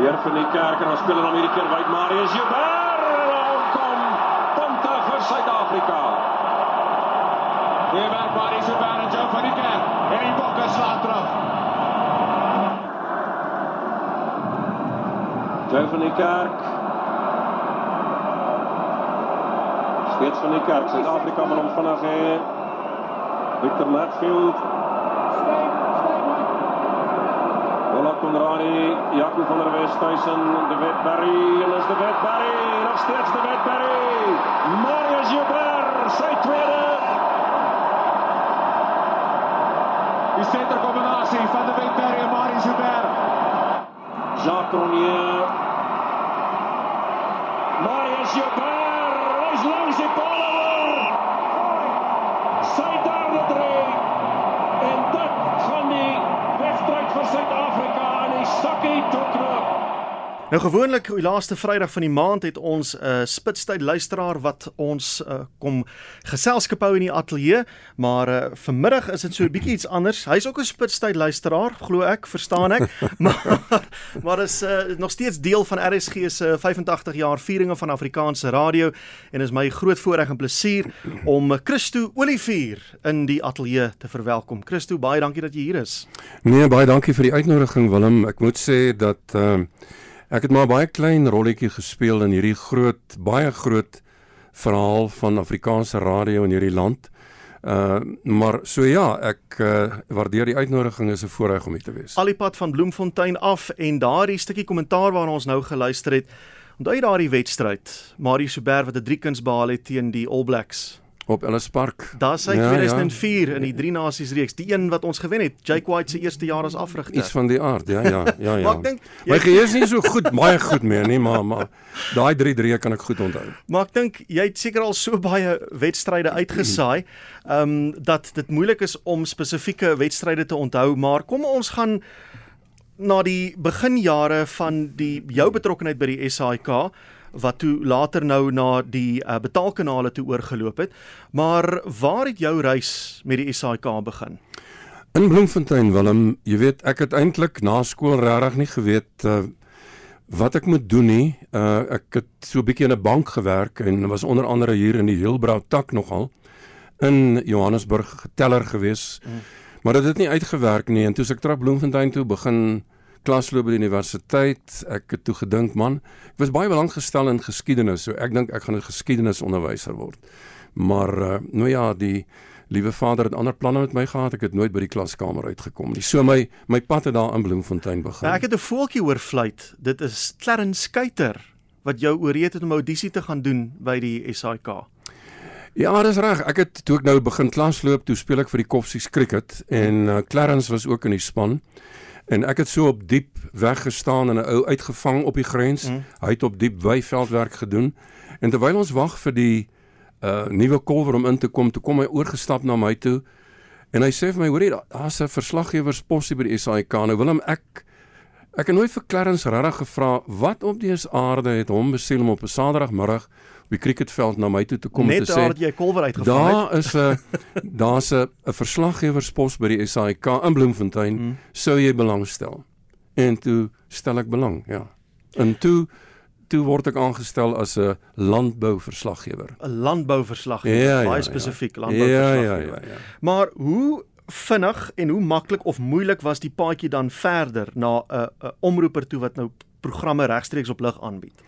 Weer van die kerk en ons speel hom hierdie keer by Marius Joubert. En kom punte vir Suid-Afrika. Weer werk Marius Joubert en Joe van die kerk. En die bokke slaat terug. Joe van die kerk. Steeds van die kerk. Suid-Afrika moet hom vinnig hê. Victor Matfield Ola Conradi, Jaco van der Westhuizen, De Wet Barry en is De Wet Barry, nog steeds De Wet Barry. Marius Joubert, sy tweede. Die senterkombinasie van De Wet Barry en Marius Joubert. Jacques Cronje. Marius Joubert, hy's langs paal aan die sakkie toe knoop. Nou gewoonlik die laaste Vrydag van die maand het ons 'n uh, spitstyd luisteraar wat ons uh, kom geselskap hou in die ateljee, maar uh, vanmiddag is dit so 'n bietjie iets anders. Hy's ook 'n spitstyd luisteraar, glo ek, verstaan ek, maar maar is uh, nog steeds deel van RSG se 85 jaar vieringe van Afrikaanse radio en is my groot voorreg en plesier om Christo Olivier in die ateljee te verwelkom. Christo, baie dankie dat jy hier is. Nee, baie dankie vir die uitnodiging Willem. Ek moet sê dat ehm uh, Ek het maar baie klein rolletjie gespeel in hierdie groot, baie groot verhaal van Afrikaanse radio in hierdie land. Uh maar so ja, ek uh, waardeer die uitnodiging is 'n voorreg om hier te wees. Al die pad van Bloemfontein af en daardie stukkie kommentaar waarna ons nou geluister het. Onthou jy daardie wedstryd? Marius Subert wat 'n drie kuns behaal het teen die All Blacks op Ellis Park. Daar's hy ja, 2004 ja. in die Drie Nasies reeks, die een wat ons gewen het, Jake White se eerste jaar as afrigter. Iets van die aard, ja ja, ja ja. maar ek dink my geheue is nie so goed, baie goed meer nie, maar maar daai 3-3 kan ek goed onthou. Maar ek dink jy het seker al so baie wedstryde uitgesaai, ehm um, dat dit moeilik is om spesifieke wedstryde te onthou, maar kom ons gaan na die beginjare van die jou betrokkeheid by die SAIK wat toe later nou na die uh, betaalkanale toe oorgeloop het. Maar waar het jou reis met die SAIK begin? In Bloemfontein Willem, jy weet ek het eintlik na skool regtig nie geweet uh, wat ek moet doen nie. Uh, ek het so 'n bietjie in 'n bank gewerk en was onder andere hier in die Hilbrau tak nogal in Johannesburg teller gewees. Mm. Maar dit het nie uitgewerk nie en toe ek terug Bloemfontein toe begin klasloop by die universiteit. Ek het toe gedink, man, ek was baie belang gestel in geskiedenis, so ek dink ek gaan 'n geskiedenisonderwyser word. Maar uh, nou ja, die liewe vader het ander planne met my gehad. Ek het nooit by die klaskamer uitgekom nie. So my my pad het daar in Bloemfontein begin. Nou, ek het 'n voeltjie oor fluit. Dit is Clarence Skuyter wat jou ooreed het om audisie te gaan doen by die SAIK. Ja, dis reg. Ek het toe ek nou begin klasloop, toe speel ek vir die Koffsies Cricket en uh, Clarence was ook in die span. En ek het so op diep weggestaan en 'n ou uitgevang op die grens. Mm. Hy het op diep weiveldwerk gedoen. En terwyl ons wag vir die uh nuwe kolwer om in te kom, toe kom hy oorgestap na my toe. En hy sê vir my, hoorie, daar's 'n verslaggewersposie by die SAIK. Nou wil hom ek ek het nooit vir Clarence regtig gevra wat op die aarde het hom besiel om op 'n Saterdagmiddag op die cricketveld na my toe te kom Net te sê. Net daar jy kolwer uitgevang het. Daar is 'n daar's 'n 'n verslaggewerspos by die SAIK in Bloemfontein. Hmm. Sou jy belangstel? En toe stel ek belang, ja. En toe toe word ek aangestel as 'n landbouverslaggewer. 'n Landbouverslaggewer, ja, baie ja, spesifiek ja. landbouverslaggewer. Ja, ja, ja, ja. Maar hoe vinnig en hoe maklik of moeilik was die paadjie dan verder na 'n 'n omroeper toe wat nou programme regstreeks op lig aanbied?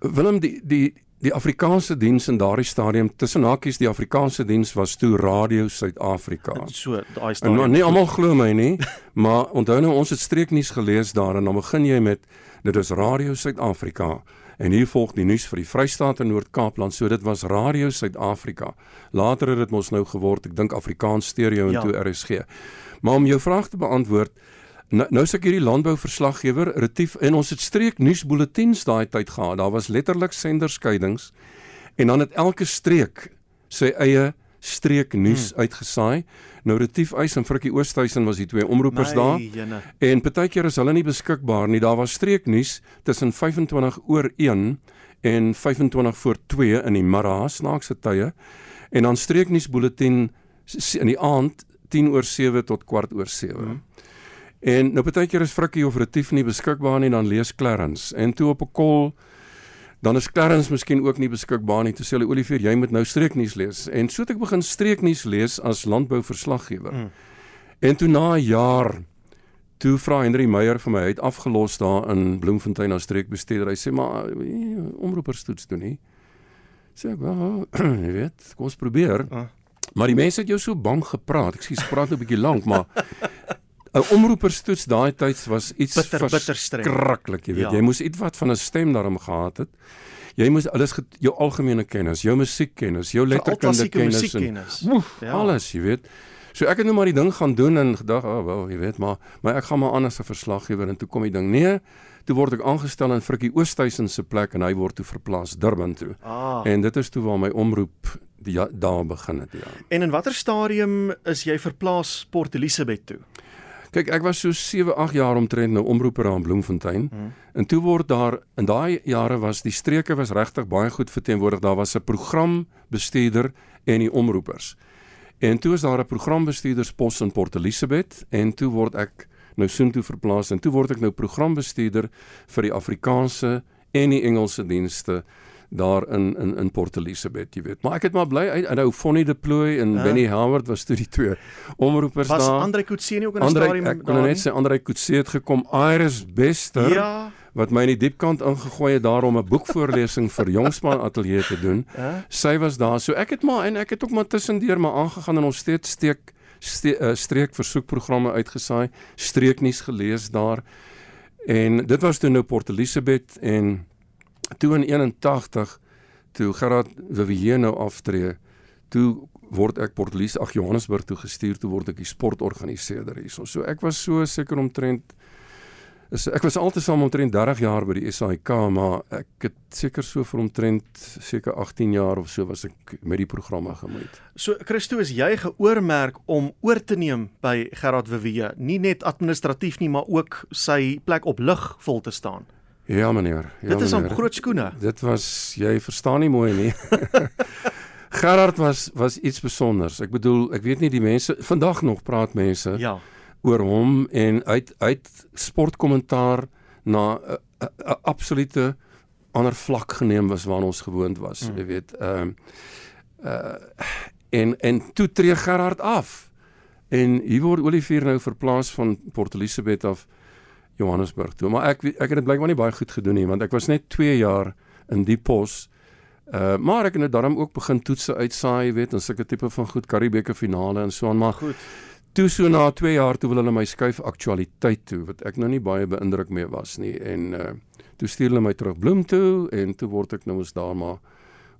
Willem die die die Afrikaanse diens in daardie stadium tussen hakies die Afrikaanse diens was toe Radio Suid-Afrika. So daai stadium. Nou nie almal glo my nie, maar onthou nou ons het streeknuus gelees daar en dan begin jy met dit is Radio Suid-Afrika en hier volg die nuus vir die Vrystaat en Noord-Kaapland. So dit was Radio Suid-Afrika. Later het dit mos nou geword, ek dink Afrikaans Stereo en ja. toe RSG. Maar om jou vraag te beantwoord, Nou nou sê ek hierdie landbouverslaggewer retief en ons het streek nuusbulletins daai tyd gehad. Daar was letterlik senderskeidings en dan het elke streek sy eie streek nuus hmm. uitgesaai. Nou Retief Eis en Frikkie Oosthuizen was die twee omroepers daar. Jene. En partykeer is hulle nie beskikbaar nie. Daar was streek nuus tussen 25 oor 1 en 25 voor 2 in die middag snaakse tye. En dan streek nuusbulletin in die aand 10 oor 7 tot kwart oor 7. Hmm. En nou baie keer is Frikkie of Retief nie beskikbaar nie, dan lees Clarence. En toe op 'n kol dan is Clarence miskien ook nie beskikbaar nie. Toe sê hulle Olivier, jy moet nou streeknuus lees. En so het ek begin streeknuus lees as landbouverslaggewer. Mm. En toe na 'n jaar toe vra Henry Meyer vir my, hy het afgelos daar in Bloemfontein as streekbestuurder. Hy sê maar omroeperstoets doen nie. Sê ek, "Wel, jy weet, kom ons probeer." Uh. Maar die mense het jou so bang gepraat. Ek sê jy praat nou 'n bietjie lank, maar 'n omroeperstoets daai tyd was iets bitter, bitter skrikkelik, jy weet. Ja. Jy moes iets wat van 'n stem daarom gehad het. Jy moes alles jou algemene kennis, jou musiekkennis, jou letterkunde kennis, en, ja. alles, jy weet. So ek het nou maar die ding gaan doen en gedag, oh, wel, jy weet, maar maar ek gaan maar anders 'n verslaggewer en toe kom die ding. Nee, toe word ek aangestel in Frikkie Oosthuizen se plek en hy word toe verplaas Durban toe. Ah. En dit is toe waar my omroep die ja, daar begin het, ja. En in watter stadium is jy verplaas Port Elizabeth toe? Kyk, ek was so 7, 8 jaar omtrent nou omroeper aan Bloemfontein. Hmm. En toe word daar in daai jare was die streke was regtig baie goed verteenwoordig. Daar was 'n programbestuurder en die omroepers. En toe is daar 'n programbestuurderspos in Port Elizabeth en toe word ek nou soontoe verplaas en toe word ek nou programbestuurder vir die Afrikaanse en die Engelse dienste daar in in in Port Elizabeth, jy weet. Maar ek het maar bly uit nou Fonnie Deploy en ja. Benny Howard was toe die twee omroepers was daar. Was Andre Kutse nie ook in 'n stadium daar? Ek kon net sê Andre Kutse het gekom. Iris Bester. Ja wat my in die diepkant ingegooi het daarom 'n boekvoorlesing vir jongspan ateljee te doen. Ja? Sy was daar. So ek het maar en ek het ook maar tussendeur maar aangegaan en ons steeds steek ste, uh, streek versoekprogramme uitgesaai, streeknuus gelees daar. En dit was toe nou Port Elizabeth en toe in 81 toe Gerard Vivier nou aftree, toe word ek Port Elizabeth ag Johannesburg toe gestuur, toe word ek die sportorganiseerder hierso. So ek was so seker omtrent is ek was altesaam omtrent 30 jaar by die SAIK, maar ek het seker so vir omtrent seker 18 jaar of so was ek met die programme gemoeid. So Christo is jy geoormerk om oor te neem by Gerard Wewe, nie net administratief nie, maar ook sy plek op lig vol te staan. Ja meneer. Ja, Dit is 'n groot skoene. Dit was jy verstaan nie mooi nie. Gerard was was iets spesiaals. Ek bedoel, ek weet nie die mense vandag nog praat mense. Ja oor hom en uit uit sportkommentaar na 'n uh, uh, absolute ander vlak geneem was waarna ons gewoond was, mm. jy weet. Ehm uh, uh en en toe tree Gerard af. En hier word Olivier nou verplaas van Port Elizabeth af Johannesburg toe. Maar ek ek het dit blykbaar nie baie goed gedoen nie, want ek was net 2 jaar in die pos. Uh maar ek het nou daarom ook begin toetse uitsaai, jy weet, en sulke tipe van goed Karibeker finale en so aan, maar goed. Toe so na 2 jaar toe wil hulle my skuif aktualiteit toe wat ek nou nie baie beïndruk mee was nie en uh toe stuur hulle my terug Bloem toe en toe word ek nou ons daar maar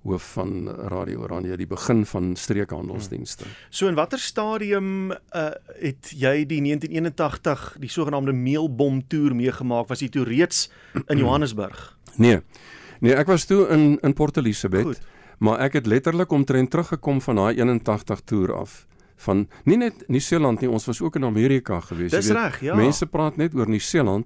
hoof van Radio Oranje die begin van streekhandelsdienste. Hmm. So in watter stadium uh het jy die 1981 die sogenaamde meelbom toer meegemaak? Was jy toe reeds in Johannesburg? Nee. Nee, ek was toe in in Port Elizabeth. Goed. Maar ek het letterlik omtrent teruggekom van daai 81 toer af van nie net Nieu-Seeland nie, ons was ook in Amerika gewees. Dis reg, ja. Mense praat net oor Nieu-Seeland.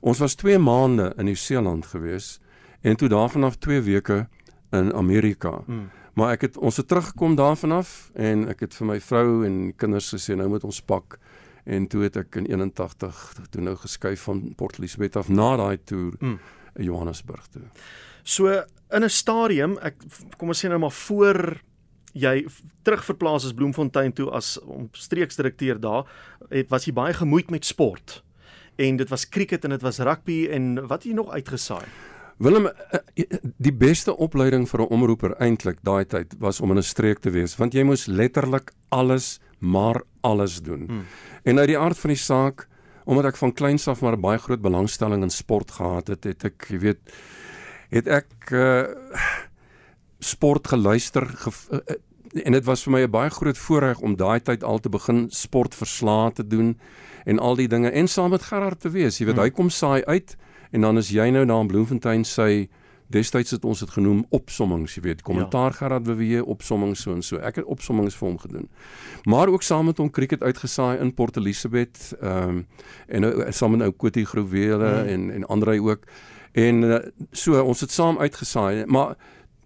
Ons was 2 maande in Nieu-Seeland gewees en toe daarvan af 2 weke in Amerika. Hmm. Maar ek het ons het teruggekom daarvan af en ek het vir my vrou en kinders gesê nou moet ons pak en toe het ek in 81 toe nou geskuif van Port Elizabeth af na daai toer hmm. Johannesburg toe. So in 'n stadium, ek kom ons sê nou maar voor jy terugverplaas as Bloemfontein toe as streeksdirekteur daar, het was jy baie gemoeid met sport. En dit was cricket en dit was rugby en wat het jy nog uitgesaai? Willem eh, eh, die beste opleiding vir 'n omroeper eintlik daai tyd was om in 'n streek te wees want jy moes letterlik alles maar alles doen. Hmm. En uit die aard van die saak omdat ek van kleins af maar baie groot belangstelling in sport gehad het, het ek, jy weet, het ek uh, sport geluister ge, uh, en dit was vir my 'n baie groot voorreg om daai tyd al te begin sportverslae te doen en al die dinge en saam met Gerard te wees. Jy weet, hmm. hy kom saai uit en dan is jy nou daar in Bloemfontein sy destyds het ons dit genoem opsommings, jy weet, kommentaar ja. Gerard beweeg opsommings so en so. Ek het opsommings vir hom gedoen. Maar ook saam met hom cricket uitgesaai in Port Elizabeth, ehm um, en nou saam met ou Kotie Groewele hmm. en en Andrei ook. En uh, so ons het saam uitgesaai, maar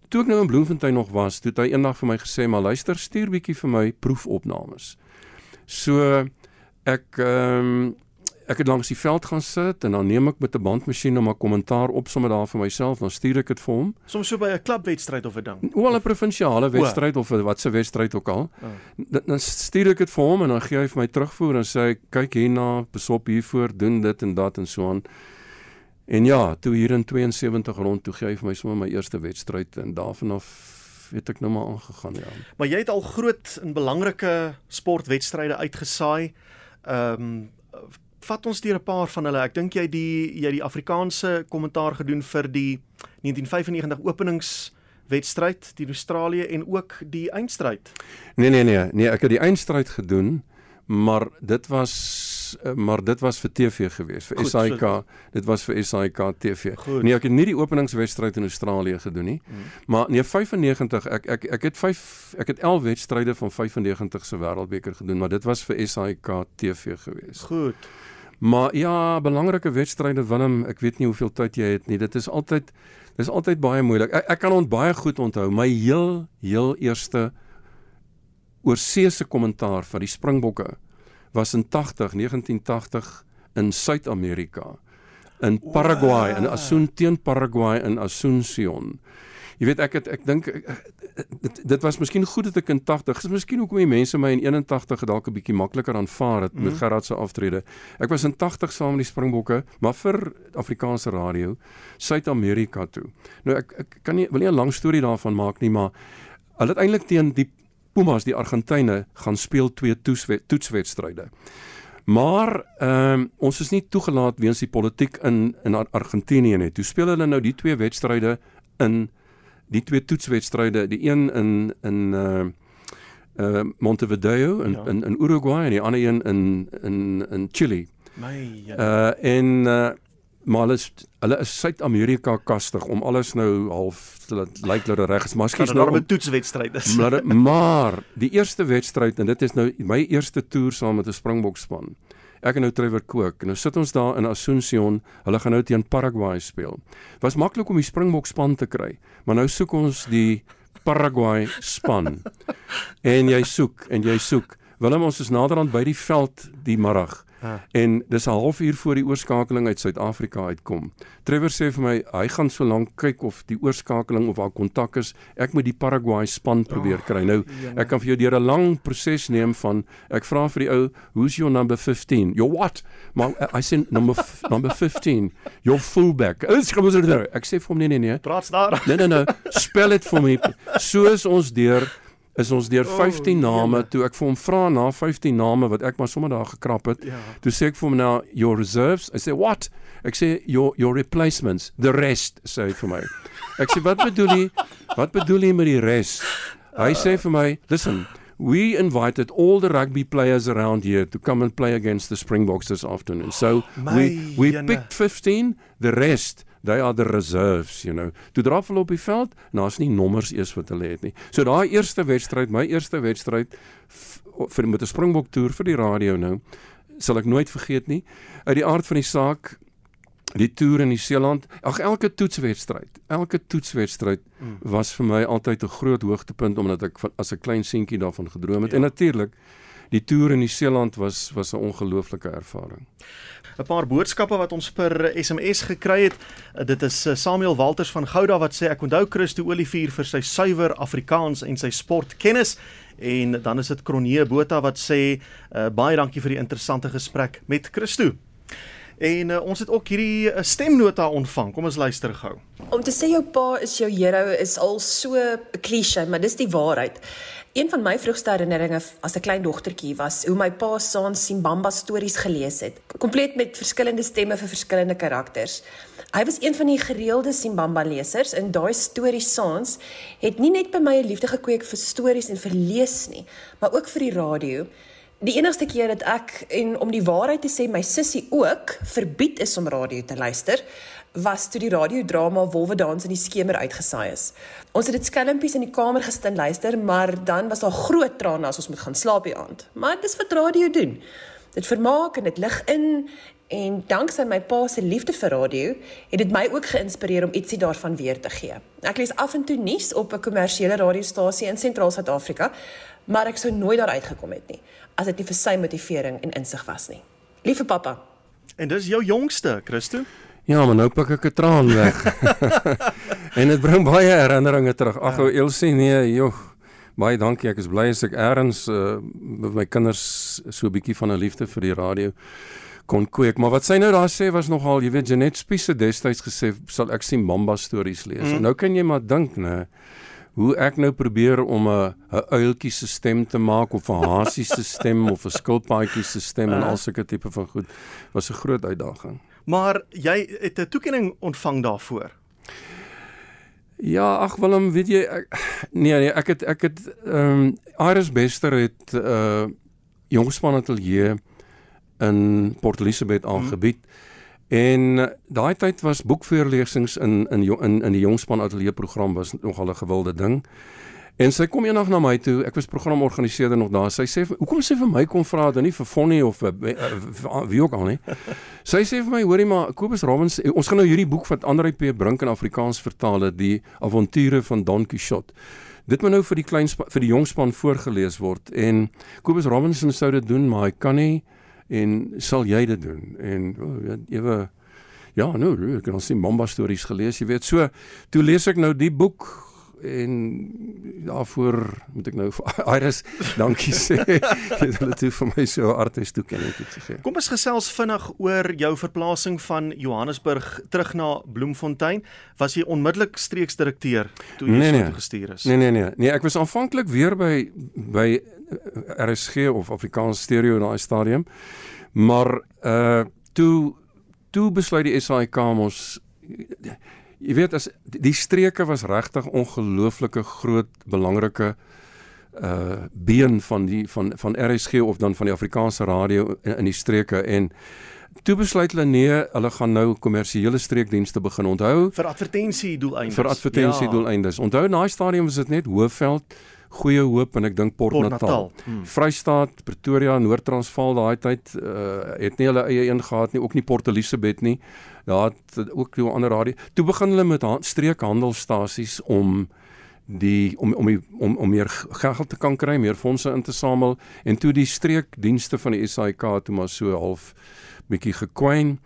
toe ek nou in Bloemfontein nog was, het hy eendag vir my gesê, "Maar luister, stuur bietjie vir my proefopnames." So ek ehm um, ek het langs die veld gaan sit en dan neem ek met 'n bandmasjien om 'n kommentaar op sommer daar vir myself, dan stuur ek dit vir hom. Soms so by 'n klubwedstryd of 'n ding. Wel 'n provinsiale wedstryd of wat se wedstryd ook al. Dan, dan stuur ek dit vir hom en dan gee hy vir my terugvoer en sê hy kyk hierna, besop hiervoor, doen dit en dat en so aan. En ja, toe hier in 72 rond toe gee hy vir my sommer my eerste wedstryd en daarvan af het ek nou maar aangegaan ja. Maar jy het al groot en belangrike sportwedstryde uitgesaai. Ehm um, vat ons deur 'n paar van hulle. Ek dink jy die jy die Afrikaanse kommentaar gedoen vir die 1995 openingswedstryd teen Australië en ook die eindstryd. Nee nee nee, nee, ek het die eindstryd gedoen, maar dit was maar dit was vir TV gewees, vir Goed, SAK. So. Dit was vir SAK TV. Goed. Nee, ek het nie die openingswedstryd in Australië gedoen nie. Hmm. Maar nee 95, ek ek ek het 5 ek het 11 wedstryde van 95 se wêreldbeker gedoen, maar dit was vir SAK TV gewees. Goed. Maar ja, belangrike wedstryde Willem, ek weet nie hoeveel tyd jy het nie. Dit is altyd dis altyd baie moeilik. Ek, ek kan ont baie goed onthou my heel heel eerste oorseese kommentaar van die Springbokke was in 80 1980 in Suid-Amerika in Paraguay wow. in Asun teen Paraguay in Asunción. Jy weet ek het ek dink dit dit was miskien goed dat ek in 80 is miskien hoekom die mense my in 81 dalk 'n bietjie makliker aanvaar het mm. met mhm. Gerard se aftrede. Ek was in 80 saam met die Springbokke, maar vir Afrikaanse radio Suid-Amerika toe. Nou ek ek kan nie wil nie 'n lang storie daarvan maak nie, maar hulle het eintlik teen die Pumas, die Argentyne, gaan speel twee toetswedstryde. Maar ehm um, ons is nie toegelaat weens die politiek in in Argentinië nie. Toe speel hulle nou die twee wedstryde in die twee toetswedstryde, die een in in uh uh Montevideo in ja. in in Uruguay en die ander een in in in Chili. My ja. Uh en uh maar hulle is hulle is Suid-Amerika kastig om alles nou half laat lyk dat reg is. Miskien nou 'n toetswedstryd is. Maar, maar die eerste wedstryd en dit is nou my eerste toer saam met 'n Springbok span. Ek en nou Trevor Cook. Nou sit ons daar in Asunción. Hulle gaan nou teen Paraguay speel. Was maklik om die Springbok span te kry, maar nou soek ons die Paraguay span. en jy soek en jy soek. Willem ons is naderhand by die veld die middag. Ah. En dis 'n halfuur voor die oorskakeling uit Suid-Afrika uitkom. Trevor sê vir my hy gaan so lank kyk of die oorskakeling of haar kontak is. Ek moet die Paraguay span probeer kry. Nou, ek kan vir jou deur 'n lang proses neem van ek vra vir die ou, "Who's your number 15?" "Your what?" Maar I say number number 15. "Your fullback." Ek sê nou. Ek sê vir hom nee nee nee. Praat daar. Nee nee nee. Spel dit vir my. Soos ons deur is ons deur 15 oh, name jene. toe ek vir hom vra na 15 name wat ek maar sommer daar gekrap het. Ja. Toe sê ek vir hom nou your reserves. I say what? Ek sê your your replacements, the rest sê hy vir my. Ek sê wat bedoel jy? Wat bedoel jy met die res? Hy uh, sê vir my, listen, we invited all the rugby players around here to come and play against the Springboks this afternoon. So oh, we we jene. picked 15, the rest they are the reserves, you know. Toe draf hulle op die veld, daar's nie nommers eers wat hulle het nie. So daai eerste wedstryd, my eerste wedstryd vir met 'n Springbok toer vir die radio nou, sal ek nooit vergeet nie. Uit die aard van die saak die toer in Nieu-Seeland, ag elke toetswedstryd, elke toetswedstryd mm. was vir my altyd 'n groot hoogtepunt omdat ek van, as 'n klein seentjie daarvan gedroom het. Ja. En natuurlik die toer in Nieu-Seeland was was 'n ongelooflike ervaring. 'n Paar boodskappe wat ons per SMS gekry het. Dit is eh, Samuel Walters van Gouda wat sê ek onthou Christo Olivier vir sy suiwer Afrikaans en sy sportkennis en dan is dit Kronee Botha wat sê uh, baie dankie vir die interessante gesprek met Christo. En uh, ons het ook hierdie uh, stemnota ontvang. Kom ons luister gou. Om te sê jou pa is jou hero is al so 'n klise, maar dis die waarheid. Een van my vroegste herinneringe as 'n klein dogtertjie was hoe my pa saans Simbamba stories gelees het, kompleet met verskillende stemme vir verskillende karakters. Hy was een van die gereelde Simbamba lesers en daai stories saans het nie net by my 'n liefde gekweek vir stories en vir lees nie, maar ook vir die radio. Die enigste keer dat ek en om die waarheid te sê my sussie ook verbied is om radio te luister, was toe die radiodrama Wolwe dans in die skemer uitgesaai is. Ons het dit skelmpies in die kamer gesit en luister, maar dan was daar groot trane as ons moet gaan slaap die aand. Maar dis wat radio doen. Dit vermaak en dit lig in en danksy my pa se liefde vir radio het dit my ook geïnspireer om ietsie daarvan weer te gee. Ek lees af en toe nuus op 'n kommersiële radiostasie in Sentraal Suid-Afrika, maar ek sou nooit daar uitgekom het nie as dit nie vir sy motivering en insig was nie. Liewe pappa, En dis jou jongste, Christo? Ja, maar nou pik ek 'n traan weg. en dit bring baie herinneringe terug. Ag, ja. Elsie, nee, joh. Baie dankie. Ek is bly as ek eers uh, met my kinders so 'n bietjie van 'n liefde vir die radio kon kweek. Maar wat sy nou daar sê was nogal, jy weet Janet Spies het destyds gesê sal ek sien Mamba stories lees. Mm. En nou kan jy maar dink, né? Hoe ek nou probeer om 'n 'n uiltjie se stem te maak of 'n hasie se stem of 'n skilpaadjie se stem en al sulke tipe van goed was 'n groot uitdaging. Maar jy het 'n toekenning ontvang daarvoor. Ja, ag Willem, weet jy ek, nee nee, ek het ek het ehm um, Iris Bester het uh, jongspan ateljee in Port Elizabeth aangebied. Hmm. En daai tyd was boekvoorlesings in in in in die jongspan ateljee program was nogal 'n gewilde ding. En sy kom eendag na my toe. Ek was programorganiseerder nog daar. Sy sê, "Hoekom sê vir my kom vra dan nie vir Fonnie of vir, vir, vir wie ook al nie?" Sy sê vir my, "Hoorie maar, Kobus Robbins, ons gaan nou hierdie boek van Andre P Brink in Afrikaans vertaal, die avonture van Don Quixote." Dit moet nou vir die klein vir die jongspan voorgeles word en Kobus Robinson sou dit doen, maar hy kan nie en sal jy dit doen? En oh, ewe ja, nou, ek het al sien Mamba stories gelees, jy weet. So, toe lees ek nou die boek en daarvoor moet ek nou vir Iris dankie sê. Jy het hulle toe vir my so artes toekenning gegee. Kom ons gesels vinnig oor jou verplasing van Johannesburg terug na Bloemfontein. Was jy onmiddellik streeksdirekteur toe jy nee, so nee. gestuur is? Nee nee nee. Nee, ek was aanvanklik weer by by RSG of Afrikaans Stereo in daai stadium. Maar uh toe toe besluit die SAIK mos jy weet as die streke was regtig ongelooflike groot belangrike uh been van die van van RSG of dan van die Afrikaanse radio in, in die streke en toe besluit hulle nee, hulle gaan nou kommersiële streekdienste begin onthou vir advertensie doeleindes. Vir advertensie ja. doeleindes. Onthou in daai stadium was dit net Hoofveld Goeie Hoop en ek dink Port, Port Natal. Natal. Hmm. Vrystaat, Pretoria, Noord-Transvaal daai tyd uh, het nie hulle eie een gehad nie, ook nie Port Elizabeth nie. Daar het ook die ander radio. Toe begin hulle met streekhandelstasies om die om om om om meer geld te kan kry, meer fondse in te samel en toe die streekdienste van die SAIK toe maar so half bietjie gekwyn.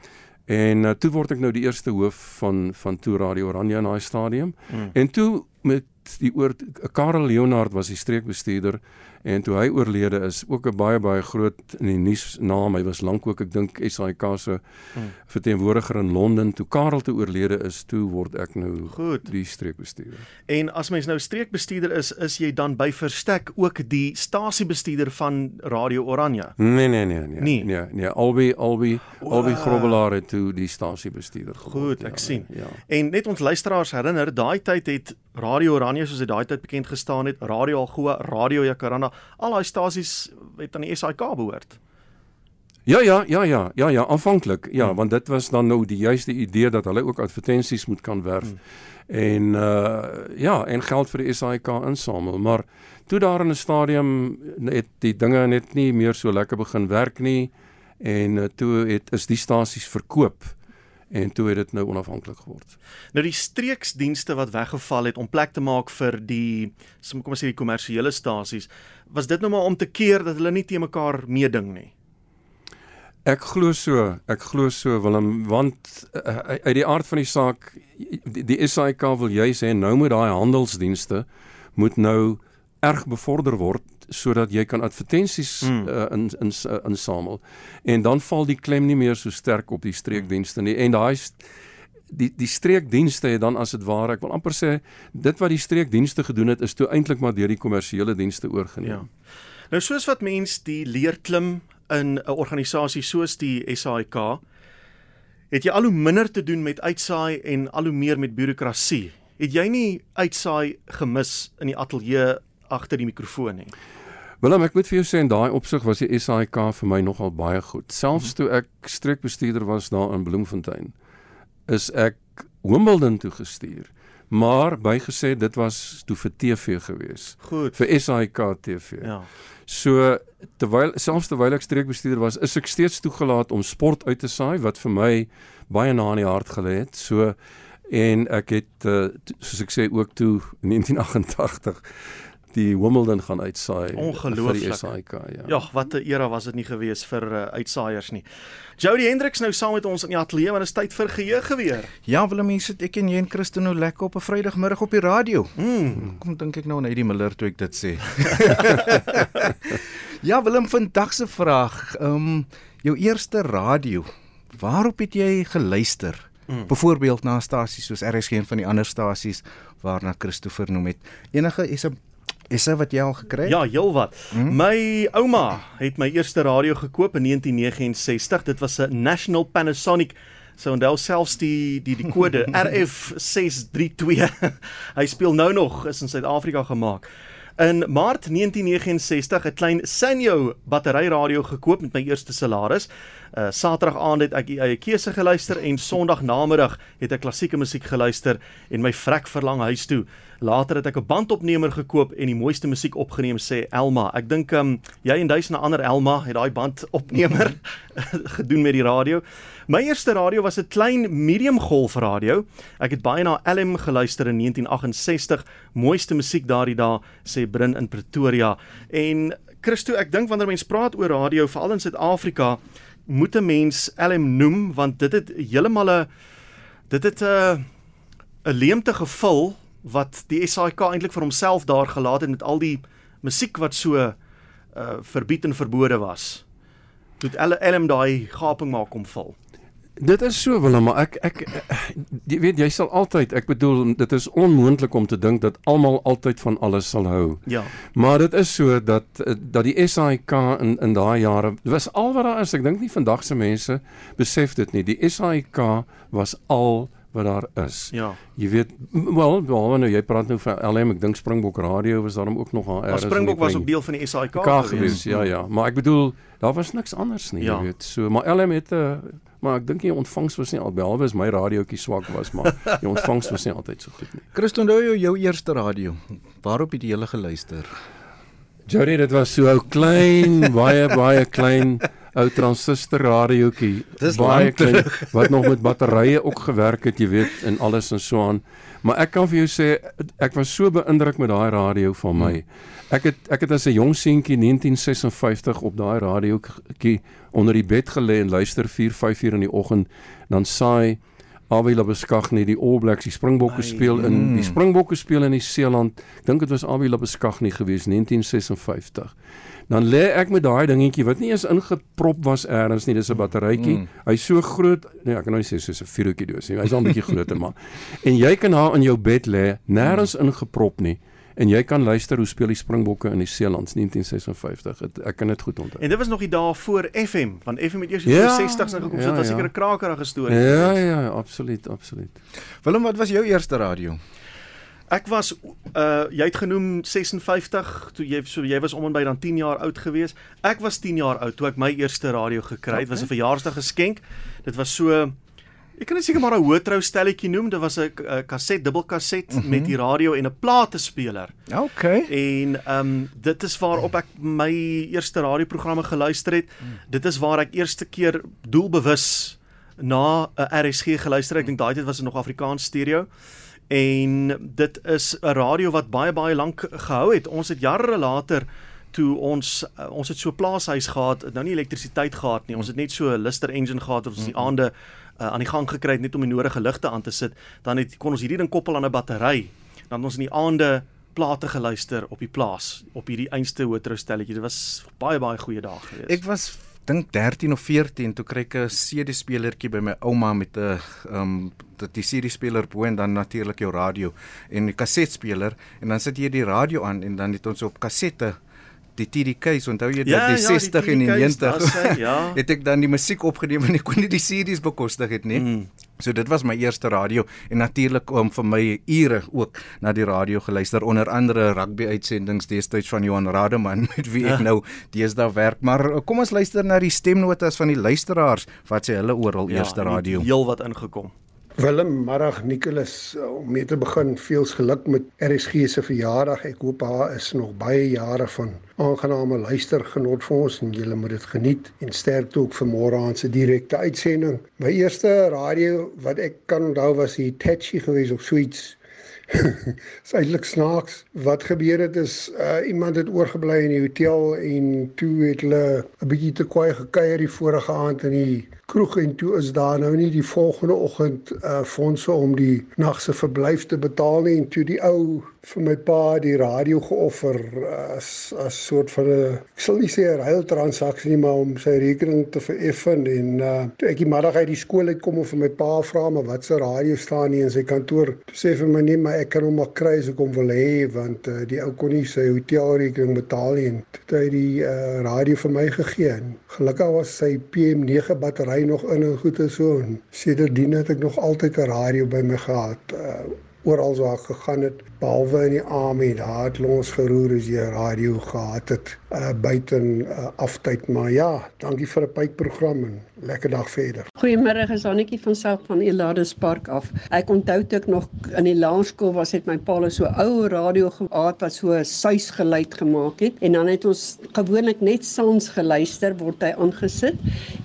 En uh, toe word ek nou die eerste hoof van van Toe Radio Oranje in daai stadium. Mm. En toe met die oor Karel Leonard was die streekbestuurder en toe hy oorlede is ook 'n baie baie groot in die nuus naam hy was lank ook ek dink SAIK se hmm. verteenwoordiger in Londen. Toe Karel te oorlede is toe word ek nou goed. die streekbestuurder. En as mens nou streekbestuurder is is jy dan by verstek ook die stasiebestuurder van Radio Oranje? Nee nee nee nee. Nee nee, nee albei albei albei grobbelare toe die stasiebestuurder goed ek ja, sien. ja. en net ons luisteraars herinner daai tyd het Radio Oranje soos dit daai tyd bekend gestaan het Radio Algoa Radio Jacaranda al daai stasies het aan die SAK behoort. Ja ja ja ja ja ja aanvanklik ja hmm. want dit was dan nou die juiste idee dat hulle ook advertensies moet kan werf hmm. en uh ja en geld vir die SAK insamel maar toe daar in 'n stadium het die dinge net nie meer so lekker begin werk nie en uh, toe het is die stasies verkoop en toe het dit nou onafhanklik geword. Nou die streeksdienste wat weggeval het om plek te maak vir die kom ons sê die kommersiële stasies, was dit nou maar om te keer dat hulle nie te mekaar meeding nie. Ek glo so, ek glo so Willem, want uh, uit die aard van die saak die, die SAIK wil jy sê nou moet daai handelsdienste moet nou erg bevorder word sodat jy kan advertensies mm. uh, in in uh, insamel en dan val die klem nie meer so sterk op die streekdienste nie en daai die die streekdienste het dan as dit ware ek wil amper sê dit wat die streekdienste gedoen het is toe eintlik maar deur die kommersiële dienste oorgeneem. Ja. Nou soos wat mens die leer klim in 'n organisasie soos die SAIK het jy al hoe minder te doen met uitsaai en al hoe meer met bureaukrasie. Het jy nie uitsaai gemis in die ateljee agter die mikrofoon nie? Willem, ek moet vir jou sê in daai opsig was die SAIK vir my nogal baie goed. Selfs toe ek streekbestuurder was daar in Bloemfontein, is ek Wimbledon toe gestuur. Maar bygesê dit was toe vir TV gewees. Goed. Vir SAIK TV. Ja. So terwyl selfs terwyl ek streekbestuurder was, is ek steeds toegelaat om sport uit te saai wat vir my baie na in die hart gelê het. So en ek het uh, soos ek sê ook toe in 1988 die Wimbledon gaan uitsaai Ongelooflik. vir die SAIK ja. Ja, wat 'n era was dit nie gewees vir uh, uitsaaiers nie. Jody Hendriks nou saam met ons in die ateljee want dit is tyd vir geheue weer. Ja, Willem, hier sit ek en jy en Christo nou lekker op 'n Vrydagmiddag op die radio. Mm. Kom dink ek nou aan Eddie Miller toe ek dit sê. ja, Willem, vandag se vraag, ehm um, jou eerste radio. Waarop het jy geluister? Mm. Byvoorbeeld na stasies soos RSG en van die ander stasies waarna Christopher noem het. Enige is 'n is dit wat jy al gekry het? Ja, heelwat. Hmm? My ouma het my eerste radio gekoop in 1969. Dit was 'n National Panasonic So onthou selfs die die die kode RF632. Hy speel nou nog is in Suid-Afrika gemaak. In Maart 1969 'n klein Sanyo batteryradio gekoop met my eerste salaris. Uh Saterdag aand het ek eie keuse geluister en Sondag namiddag het ek klassieke musiek geluister en my vrek verlang huis toe. Later het ek 'n bandopnemer gekoop en die mooiste musiek opgeneem sê Elma. Ek dink um jy en duisende ander Elma het daai bandopnemer gedoen met die radio. My eerste radio was 'n klein medium golf radio. Ek het baie na LM geluister in 1968. Mooiste musiek daardie dae sê Brin in Pretoria. En Christo, ek dink wanneer mense praat oor radio, veral in Suid-Afrika, moet 'n mens LM noem want dit het heeltemal 'n dit het 'n 'n leemte gevul wat die SAIK eintlik vir homself daar gelaat het met al die musiek wat so uh verbied en verbode was. Toe LM daai gaping maak kom vul. Dit is so Willem, maar ek ek jy weet jy sal altyd, ek bedoel dit is onmoontlik om te dink dat almal altyd van alles sal hou. Ja. Maar dit is so dat dat die SAIK in in daai jare was al wat daar is. Ek dink nie vandag se mense besef dit nie. Die SAIK was al wat daar is. Ja. Jy weet wel, wel nou jy praat nou van LM, ek dink Springbok Radio was daarom ook nog daar. Springbok was ook deel van die SAIK gewees. Ja, ja, maar ek bedoel daar was niks anders nie, ja. jy weet. So, maar LM het 'n uh, maar ek dink die ontvangs was nie al behalwe as my radiootjie swak was, maar die ontvangs was nie altyd so goed nie. Christo, onthou jy jou eerste radio? Waarop het jy hele geluister? Jody, dit was so ou klein, baie baie klein ou transistor radiootjie. Baie klein wat nog met batterye ook gewerk het, jy weet, en alles en so aan. Maar ek kan vir jou sê ek was so beïndruk met daai radio van my. Ek het ek het as 'n jong seentjie 1956 op daai radiootjie onder die bed gelê en luister 4, 5 uur in die oggend dan saai Avila Beskagni die All Blacks die Springbokke speel in die Springbokke speel in die Seeland. Ek dink dit was Avila Beskagni gewees 1956. Dan lê ek met daai dingetjie wat nie eens ingeprop was eers nie, dis 'n batterytjie. Mm. Hy's so groot, nee, ek kan nou nie sê soos 'n vuurtjie doos nie. Hy's al 'n bietjie groter maar. En jy kan haar in jou bed lê, nêrens ingeprop nie en jy kan luister hoe speel die Springbokke in die Seelands 1956. Het, ek kan dit goed onthou. En dit was nog die dae voor FM, want FM het eers in ja, die 60's ingekom, ja, so dit was seker 'n krakerige storie. Ja, ja, ja, absoluut, absoluut. Willem, wat was jou eerste radio? Ek was uh jy het genoem 56 toe jy so jy was om en by dan 10 jaar oud gewees. Ek was 10 jaar oud toe ek my eerste radio gekry het. Okay. Dit was 'n verjaarsdag geskenk. Dit was so Ek kan seker maar 'n hoëtrou stelletjie noem. Dit was 'n kaset, dubbelkaset mm -hmm. met die radio en 'n platespeler. Okay. En ehm um, dit is waarop ek my eerste radioprogramme geluister het. Mm. Dit is waar ek eerste keer doelbewus na 'n RSG geluister het. Ek dink daai tyd was dit nog Afrikaans stereo. En dit is 'n radio wat baie baie lank gehou het. Ons het jare later toe ons uh, ons het so plaashuis gehad, nou nie elektrisiteit gehad nie. Ons het net so 'n Lister engine gehad wat ons die aande uh, aan die gang gekry het net om die nodige ligte aan te sit, dan het kon ons hierdie ding koppel aan 'n battery. Dan het ons in die aande plate geluister op die plaas op hierdie einste hoëtrostelletjie. Dit was baie baie goeie dae geweest. Ek was dink 13 of 14 toe kry ek 'n CD-spelertjie by my ouma met 'n um, dat die CD-speler bo en dan natuurlik jou radio en die kasetspeler en dan sit jy die radio aan en dan het ons op kassette die TDK's onthou jy ja, die 60 ja, en die 90 sy, ja. het ek dan die musiek opgeneem en ek kon nie die CD's bekostig het nie. Mm. So dit was my eerste radio en natuurlik om vir my ure ook na die radio geluister onder andere rugby uitsendings destyds van Johan Rademan met wie ek ja. nou deesdae werk. Maar eh, kom ons luister na die stemnotas van die luisteraars wat sê hulle oral ja, eerste radio. Heel wat ingekom. Willem, Marag, Nicholas, uh, om mee te begin, veels geluk met RSG se verjaardag. Ek hoop haar is nog baie jare van aangename luistergenot vir ons en julle moet dit geniet en sterkte ook vir môre aan se direkte uitsending. My eerste radio wat ek kan onthou was die Tachi geweest of suits is eintlik snaaks. Wat gebeur het is uh, iemand het oorgebly in die hotel en toe het hulle 'n bietjie te kwaai gekuier die vorige aand in die kroeg en toe is daar nou nie die volgende oggend uh fondse om die nag se verblyf te betaal nie. En toe die ou vir my pa die radio geoffer as as soort van 'n ek sal nie sê 'n ruil transaksie nie maar om sy rekening te vereffen. En uh toe ek die middag uit die skool uitkom en vir my pa vra maar wat se radio staan nie in sy kantoor? Toe sê vir my nee maar ek kan hom maar kry as ek hom wil hê want uh, die ou kon nie sy hotelrekening betaal nie. En toe hy die uh radio vir my gegee. En gelukkig was sy PM9 battery ry nog in en goed en so en sedertdien het ek nog altyd 'n radio by my gehad. Uh oral waar gegaan het behalwe in die army daar het ons geroer as jy radio gehad het uh buite uh, aftyd maar ja dankie vir 'n pypprogram en lekker dag verder. Goeiemôre is Annetjie van South van Elades Park af. Ek onthou ek nog in die laerskool was het my pa so ou radio gehad wat so suis geluid gemaak het. En dan het ons gewoonlik net saans geluister word hy aangesit.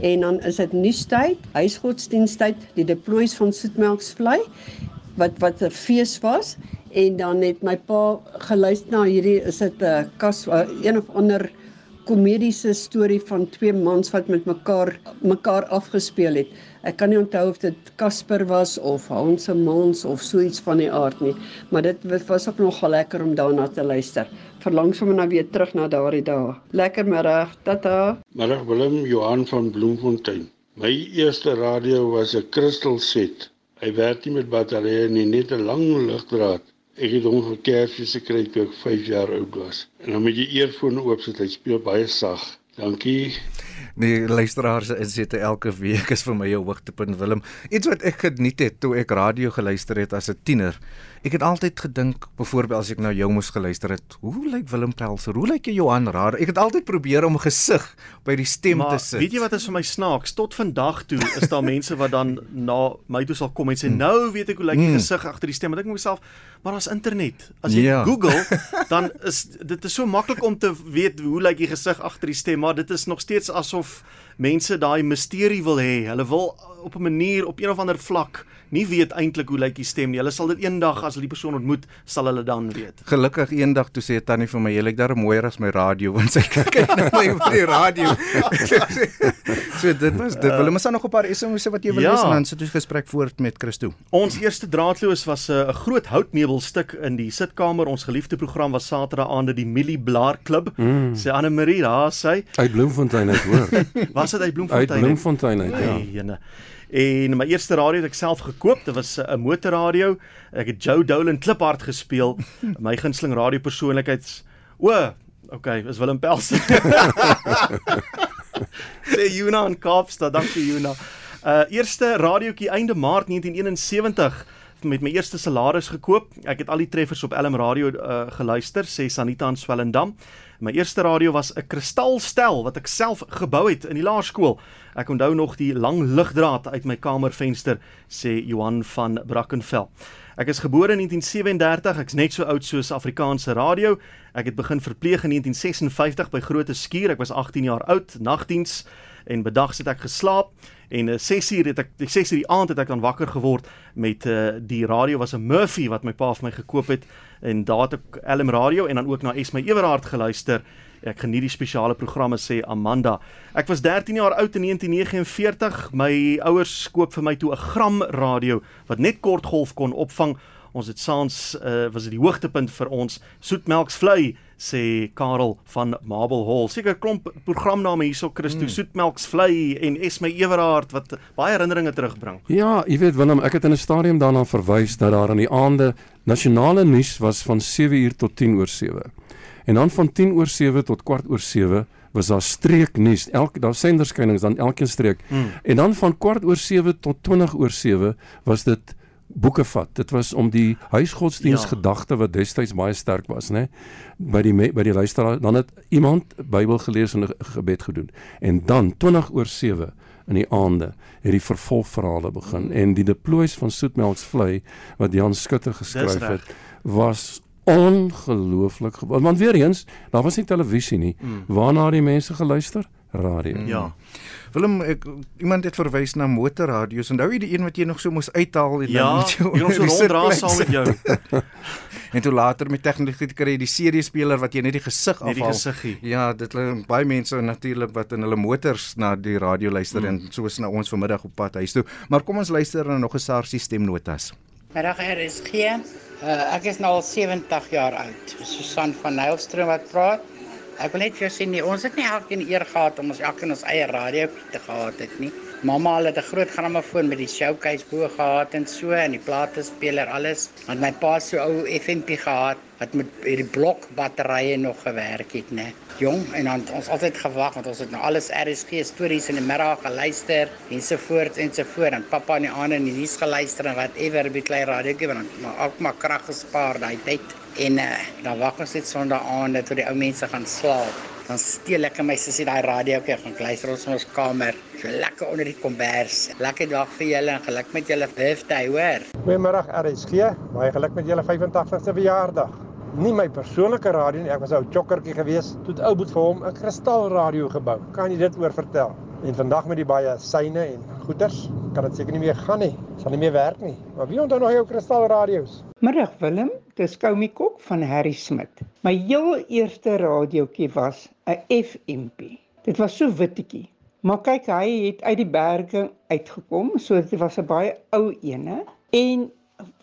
En dan is dit nuustyd huisgodsdienstyd die deploys van Soetmelksvlei wat wat 'n fees was en dan het my pa geluister na hierdie is dit 'n kas een of ander komediese storie van twee mans wat met mekaar mekaar afgespeel het. Ek kan nie onthou of dit Casper was of Hans se Mans of so iets van die aard nie, maar dit was ook nogal lekker om daarna te luister. Verlang sommer nou weer terug na daardie dae. Lekker middag. Tata. Middag Willem Johan van Bloemfontein. My eerste radio was 'n Crystal set Hy werk nie met batterye nie, net 'n lang ligdraad. Ek het hom vir Kersfees gekry toe ek 5 jaar oud was. En dan moet jy eerfone oopsit, hy speel baie sag. Dankie. Nee, luisteraars, insette elke week is vir my 'n hoogtepunt Willem. Iets wat ek geniet het toe ek radio geluister het as 'n tiener. Ek het altyd gedink, byvoorbeeld as ek nou jou moes geluister het, hoe lyk Willem Pelser? Hoe lyk jy Johan Rader? Ek het altyd probeer om 'n gesig by die stem maar, te sit. Weet jy wat is vir my snaaks? Tot vandag toe is daar mense wat dan na my toe sal kom en sê, mm. "Nou weet ek hoe lyk die mm. gesig agter die stem." Maar ek dink myself, maar daar's internet. As jy ja. Google, dan is dit is so maklik om te weet hoe lyk die gesig agter die stem, maar dit is nog steeds asof mense daai misterie wil hê. Hulle wil op 'n manier op een of ander vlak nie weet eintlik hoe lyk die stem nie. Hulle sal dit eendag as hulle die persoon ontmoet, sal hulle dan weet. Gelukkig eendag toe sê tannie vir my, "Jy lyk daar mooier as my radio," want sy kyk na my op die radio. so dit was dit. Wil ons nog 'n paar SMS'e wat jy wil ja. lees en dan sit ons gesprek voort met Christo. Ons eerste draadloos was eh, 'n uh, groot houtmeubelstuk in die sitkamer. Ons geliefde program was Saterdag aande die Millie Blaar Klub. Mm. Sê Anne Marie, daar sy. Uit Bloemfontein uit hoor. was dit uit Bloemfontein? Uit Bloemfontein uit, ja. Hey, En my eerste radio het ek self gekoop. Dit was 'n motorradio. Ek het Joe Dolan Kliphard gespeel. My gunsteling radiopersoonlikheids. O, okay, is Willem Pels. Sê Juna in Kaapstad. Dankie Juna. Uh eerste radiootjie einde Maart 1971 met my eerste salaris gekoop. Ek het al die treffers op LM Radio uh, geluister, sê Sanita in Swellendam. My eerste radio was 'n kristalstel wat ek self gebou het in die laerskool. Ek onthou nog die lang ligdraad uit my kamervenster, sê Johan van Brackenfell. Ek is gebore in 1937, ek's net so oud soos Afrikaanse radio. Ek het begin verpleeg in 1956 by Grote Skuur. Ek was 18 jaar oud, nagdiens en bedags het ek geslaap en 'n uh, 6uur het ek 6uur die aand het ek dan wakker geword met uh, die radio was 'n Murphy wat my pa vir my gekoop het en daar het ek LM radio en dan ook na Esme Ewerhard geluister. Ek geniet die spesiale programme sê Amanda. Ek was 13 jaar oud in 1949. My ouers koop vir my toe 'n gram radio wat net kortgolf kon opvang. Ons het saans uh, was dit die hoogtepunt vir ons soetmelksvlei sê Karel van Marble Hall. Seker klomp programname hierso Christo mm. Soetmelks Vlei en Esme Ewerhard wat baie herinneringe terugbring. Ja, jy weet Willem, ek het in 'n stadium daarna verwys dat daar aan die aande nasionale nuus was van 7 uur tot 10 oor 7. En dan van 10 oor 7 tot kwart oor 7 was daar streeknuus. Elke daar senderskynings dan elke streek. Mm. En dan van kwart oor 7 tot 20 oor 7 was dit boeke vat. Dit was om die huisgodsdienst ja. gedagte wat destyds baie sterk was, né? By die by die luisteraar, dan het iemand Bybel gelees en 'n gebed gedoen. En dan 20 oor 7 in die aande het die vervolgverhale begin en die deploys van Soetmelks vlei wat Jan Skutter geskryf het was ongelooflik want weer eens daar was nie televisie nie mm. waarna die mense geluister radio. Mm. Ja. Willem ek iemand het verwys na motorradio's. Onthou jy die een wat jy nog so moes uithaal en ja, dan moet jy ons so ronddra saam met jou. en toe later met tegnologie kry jy die CD-speler wat jy net die gesig afhaal. Die gesiggie. Ja, dit baie mense natuurlik wat in hulle motors na die radio luister mm. en soos na ons vanmiddag op pad huis toe. Maar kom ons luister na nog 'n SARS stemnotas. Middag RSG. Uh, ek is nou al 70 jaar oud. Susan van Nylstroom wat praat. Ek wil net vir jou sê nee, ons het nie elkeen eer gehad om ons elkeen ons eie radio te gehad het nie. Mamma het 'n groot grammofoon met die showcase bo gehad en so en die platespeler alles. Want my pa so ou FMP gehad wat met hierdie blok batterye nog gewerk het, né? Jong en dan ons altyd gewag want ons het nou alles RSG stories in die middag geluister ensovoorts ensovoorts en pappa in die aande in die nuus geluister en whatever by klein radioetjie want maar ook maar krag gespaar daai tyd. En uh, dan wag ons net sonder aande tot die ou mense gaan slaap. Dan steel ek en my sussie daai radioetjie gaan luister ons in ons kamer. So lekker onder die kombers. Lekker dag vir julle en geluk met julle birthday, hoor. Goeiemôre RSG. Baie geluk met julle 85ste verjaardag. Nie my persoonlike radio nie, ek was ou chokkertjie gewees. Toe het ou boet vir hom 'n kristalradio gebou. Kan jy dit oor vertel? En vandag met die baie syne en goeters, kan dit seker nie meer gaan nie. Sal nie meer werk nie. Maar wie onthou nog jou kristalradio's? Middag Willem, dis Koumi Kok van Harry Smit. My heel eerste radiootjie was 'n FMP. Dit was so wittetjie. Maar kyk, hy het uit die berge uitgekom, so dit was 'n baie ou ene. En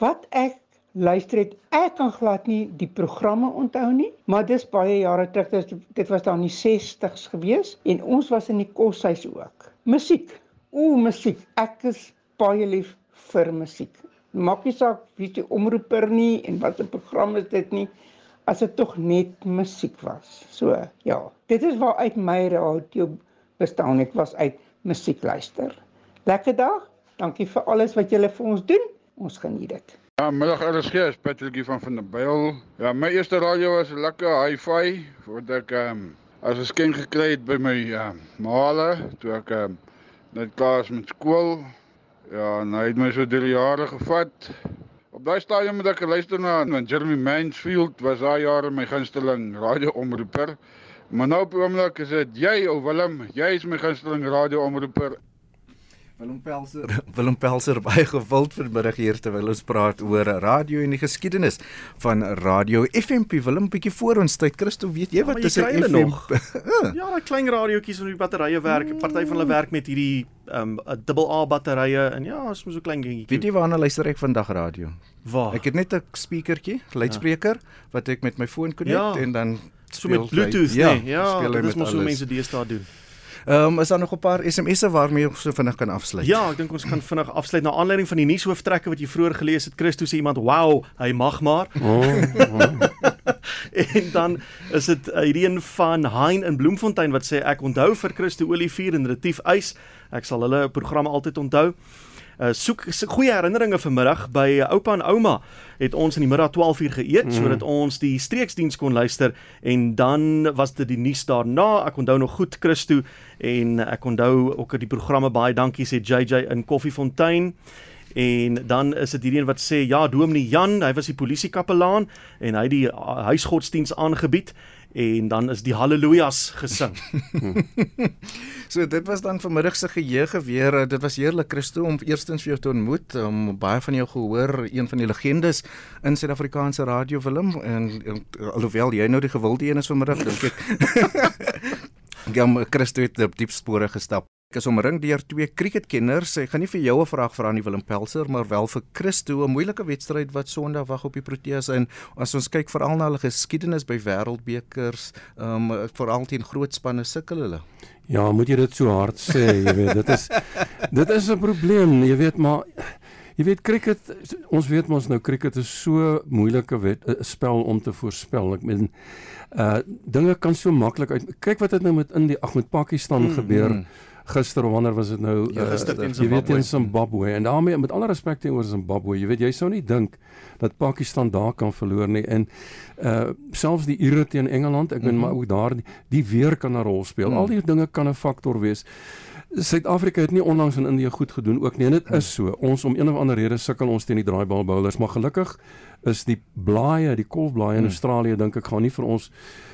wat ek luister het, ek kan glad nie die programme onthou nie, maar dis baie jare terug, dit, dit was dan die 60s gewees en ons was in die koshuis ook. Musiek. O, musiek. Ek is baie lief vir musiek. Maak nie saak wie die omroeper nie en wat 'n program is dit nie as dit tog net musiek was. So, ja, dit is waar uit my radio bestaan het was uit musiek luister. Lekker dag. Dankie vir alles wat julle vir ons doen. Ons geniet dit. Ja, middag RSG, is Patrickie van van der Byl. Ja, my eerste radio was 'n lekker hi-fi wat ek ehm um, as 'n skenk gekry het by my ja, uh, maale toe ek ehm um, net klaar is met skool. Ja, en hy het my so drie jare gevat. Op daai stadium het ek geluister na want Jeremy Mansfield was daai jare my gunsteling radio-omroeper. Maar nou op oomblik is dit jy of Willem, jy is my gunsteling radio-omroeper. Willem Pelser, Willem Pelser baie gewild vanmiddag hier terwyl ons praat oor radio en die geskiedenis van radio FMP. Willem bietjie voor ons tyd. Christo, weet jy wat Ja, jy is 'n kry hulle FM? nog? Ja, daai klein radiootjies wat met die batterye werk. Party van hulle werk met hierdie ehm um, dubbel A batterye en ja, is mos so klein dingetjie. Weet jy waarna luister ek vandag radio? Waar? Ek het net 'n speakertjie, luidspreker wat ek met my foon connect Ja. en dan so met hy- Bluetooth, ja, nee. Ja, hy dit is mos hoe mense deesdae doen. Ehm um, is daar nog 'n paar SMS'e waarmee ons so vinnig kan afsluit? Ja, ek dink ons kan vinnig afsluit na aanleiding van die nuushooftrekke wat jy vroeër gelees het. Christo sê iemand, "Wow, hy mag maar." Oh, oh. en dan is dit uh, hierdie een van Hein in Bloemfontein wat sê ek onthou vir Christo Olivier en Retief Eis. Ek sal hulle programme altyd onthou. Uh, soek so goeie herinneringe vanmiddag by uh, oupa en ouma het ons in die middag 12 uur geëet mm. sodat ons die streeksdiens kon luister en dan was dit die nuus daarna. Ek onthou nog goed Christo en ek onthou ook die programme baie dankie sê JJ in Koffiefontein. En dan is dit hierdie een wat sê ja, Dominee Jan, hy was die polisiekapelaan en hy het die uh, huisgodsdiens aangebied en dan is die haleluja's gesing. So dit was dan vanmiddag se geheue weer. Eh, Dit was heerlik Christo om eerstens vir jou te ontmoet, om baie van jou gehoor, een van die legendes in Suid-Afrikaanse radio Willem en, en alhoewel jy nou die gewilde een is vanmiddag dink ek. Gam Christo het op diep spore gestap. Ek is omring deur twee cricketkenners. Ek gaan nie vir jou 'n vraag vra aan die Willem Pelser, maar wel vir Christo, 'n moeilike wedstryd wat Sondag wag op die Proteas en as ons kyk veral na hulle geskiedenis by wêreldbekers, ehm um, veral teen groot spanne sukkel hulle. Ja, moet jy dit so hard sê, jy weet, dit is dit is 'n probleem, jy weet, maar jy weet cricket, ons weet mos nou cricket is so moeilike wet 'n spel om te voorspel. Ek meen uh dinge kan so maklik uit kyk wat het nou met Indië, ag met Pakistan mm, gebeur. Mm gister of wanneer was dit nou Ja, gister teen jy weet teen Zimbabwe. En daarmee met alle respek teenoor Zimbabwe jy weet jy sou nie dink dat Pakistan daar kan verloor nie. En uh selfs die Ire teen Engeland ek meen Mhm. maar ook daar die, die weer kan 'n rol speel. Al die dinge kan 'n faktor wees. Suid-Afrika het nie onlangs in Indië goed gedoen ook nie. En dit is so. Ons om een of ander rede sukkel ons teen die draaibal bowlers maar gelukkig is die blaaie, die kolfblaaie in Hmm. Australië dink ek gaan nie vir ons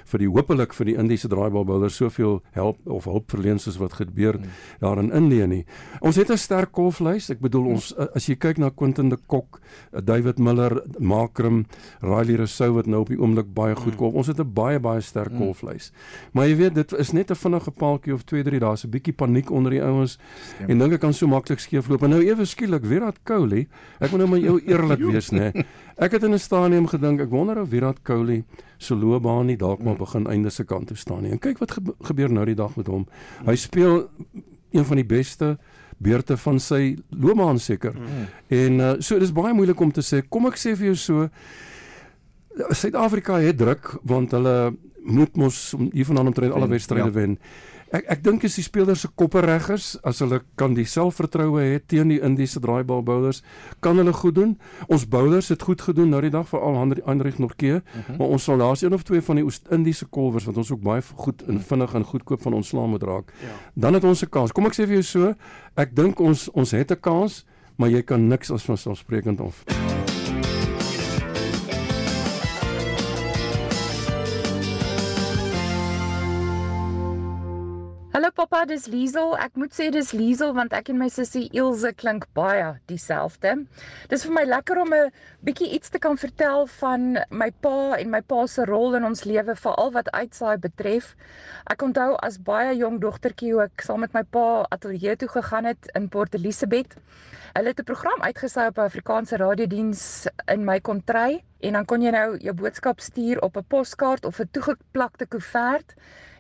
vir die hopelik vir die Indiese draaibalbouler soveel help of hulp verleen soos wat gebeur Hmm. daar in Indië nie. Ons het 'n sterk kolflys. Ek bedoel ons Hmm. as jy kyk na Quentin de Kok, eh, David Miller, Makram, Riley Rousseau wat nou op die oomblik baie goed Hmm. kolf. Ons het 'n baie baie sterk kolflys. Maar jy weet dit is net 'n vinnige paaltjie of 2 3 daar's 'n bietjie paniek onder die ouens en dink ek kan so maklik skeefloop. En nou ewe skielik Virat Kohli, ek moet nou met jou eerlik wees nê. Ek het in 'n stadium gedink ek wonder of Virat Kohli se loopbaan nie dalk maar begin einde se kant toe staan nie. En kyk wat gebe gebeur nou die dag met hom. Hy speel een van die beste beurte van sy loopbaan seker. Mm. En uh, so dis baie moeilik om te sê. Kom ek sê vir jou so Suid-Afrika het druk want hulle moet mos om hiervandaan omtrent alle wedstryde ja. wen. Ek ek dink as die spelers se koppe reg is, as hulle kan die selfvertroue hê teen die Indiese draaibal bowlers, kan hulle goed doen. Ons bowlers het goed gedoen nou die dag veral Hendrik Norke, Mhm. maar ons sal daar's een of twee van die Oos-Indiese kolwers wat ons ook baie goed en vinnig en goedkoop van ontslaan moet raak. Ja. Dan het ons 'n kans. Kom ek sê vir jou so, ek dink ons ons het 'n kans, maar jy kan niks as vanselfsprekend of. Hallo pappa, dis Liesel. Ek moet sê dis Liesel want ek en my sussie Ilse klink baie dieselfde. Dis vir my lekker om 'n bietjie iets te kan vertel van my pa en my pa se rol in ons lewe veral wat uitsaai betref. Ek onthou as baie jong dogtertjie hoe ek saam met my pa ateljee toe gegaan het in Port Elizabeth. Hulle het 'n program uitgesaai op 'n Afrikaanse radiodiens in my kontry en dan kon jy nou jou boodskap stuur op 'n poskaart of 'n toegeplakte koevert.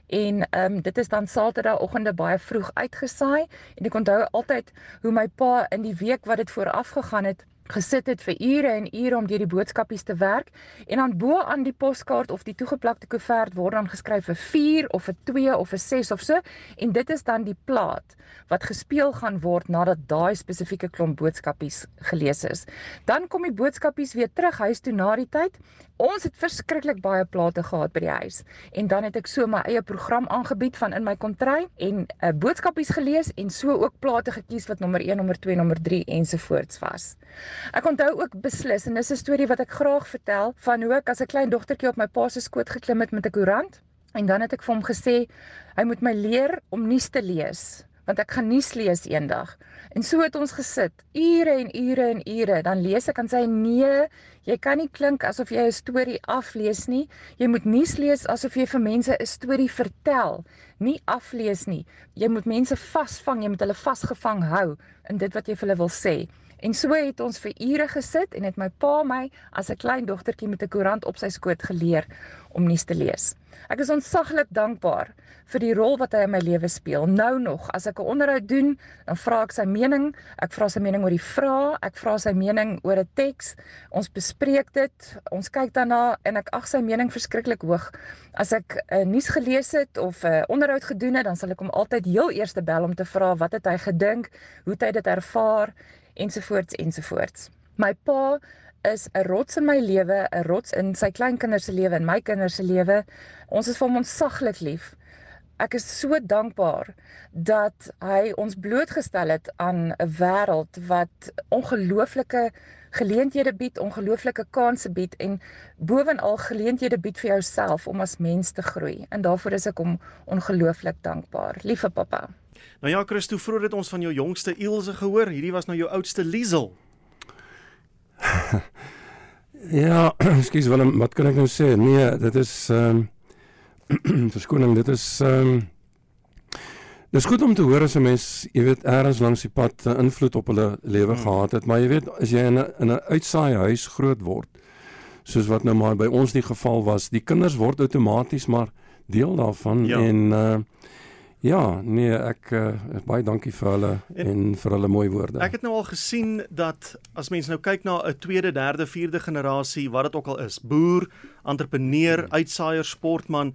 En ehm um, dit is dan Saterdagoggende baie vroeg uitgesaai. En ek onthou altyd hoe my pa in die week wat dit vooraf gegaan het gesit het vir ure en ure om deur die boodskapies te werk en dan bo aan die poskaart of die toegeplakte koevert word dan geskryf 'n 4 of 'n 2 of 'n 6 of so en dit is dan die plaat wat gespeel gaan word nadat daai spesifieke klomp boodskapies gelees is. Dan kom die boodskapies weer terug huis toe na die tyd. Ons het verskriklik baie plate gehad by die huis en dan het ek so my eie program aangebied van in my kontry en 'n uh, boodskapies gelees en so ook plate gekies wat nommer 1, nommer 2, nommer 3 ensovoorts was. Ek onthou ook beslis en dis 'n storie wat ek graag vertel van hoe ek as 'n klein dogtertjie op my pa se skoot geklim het met 'n koerant en dan het ek vir hom gesê hy moet my leer om nuus te lees want ek gaan nuus lees eendag. En so het ons gesit, ure en ure en ure. Dan lees ek en sê nee, jy kan nie klink asof jy 'n storie aflees nie. Jy moet nuus lees asof jy vir mense 'n storie vertel, nie aflees nie. Jy moet mense vasvang, jy moet hulle vasgevang hou in dit wat jy vir hulle wil sê. En so het ons vir ure gesit en het my pa my as 'n klein dogtertjie met 'n koerant op sy skoot geleer om nuus te lees. Ek is ontsaglik dankbaar vir die rol wat hy in my lewe speel. Nou nog, as ek 'n onderhoud doen, dan vra ek sy mening. Ek vra sy mening oor die vrae, ek vra sy mening oor 'n teks. Ons bespreek dit, ons kyk daarna en ek ag sy mening verskriklik hoog. As ek 'n uh, nuus gelees het of 'n uh, onderhoud gedoen het, dan sal ek hom altyd heel eers bel om te vra wat het hy gedink, hoe het hy dit ervaar ensovoorts ensovoorts. My pa is 'n rots in my lewe, 'n rots in sy kleinkinders se lewe en my kinders se lewe. Ons is vir hom ontsaglik lief. Ek is so dankbaar dat hy ons blootgestel het aan 'n wêreld wat ongelooflike geleenthede bied, ongelooflike kansse bied en bovenal geleenthede bied vir jouself om as mens te groei. En daarvoor is ek hom ongelooflik dankbaar. Liewe pappa. Nou ja, Christo, vroeër het ons van jou jongste Ilse gehoor. Hierdie was nou jou oudste Liesel. Ja, ekskuus Willem, wat kan ek nou sê? Nee, dit is ehm um, verskoning, dit is ehm um, Dis goed om te hoor as 'n mens, jy weet, eers langs die pad 'n invloed op hulle lewe hmm. gehad het, maar jy weet, as jy in 'n in 'n uitsaai huis groot word, soos wat nou maar by ons die geval was, die kinders word outomaties maar deel daarvan Ja. en uh ja, nee, ek uh, baie dankie vir hulle en, en vir hulle mooi woorde. Ek het nou al gesien dat as mens nou kyk na 'n tweede, derde, vierde generasie, wat dit ook al is, boer, entrepreneur, uitsaaier, sportman,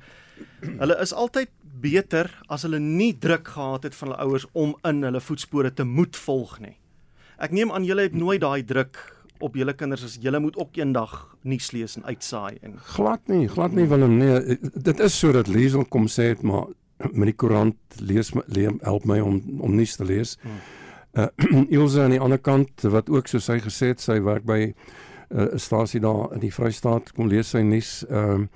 hulle is altyd beter as hulle nie druk gehad het van hulle ouers om in hulle voetspore te moet volg nie. Ek neem aan julle het nooit daai druk op julle kinders as julle moet ook eendag nuus lees en uitsaai en glad nie, glad nie Willem nee, dit is so dat Liesel kom sê het maar met die koerant lees le, help my om om nuus te lees. Hmm. Uh Ilse aan die ander kant wat ook soos hy gesê het sy werk by 'n uh, stasie daar in die Vrystaat kom lees sy nuus. Ehm uh,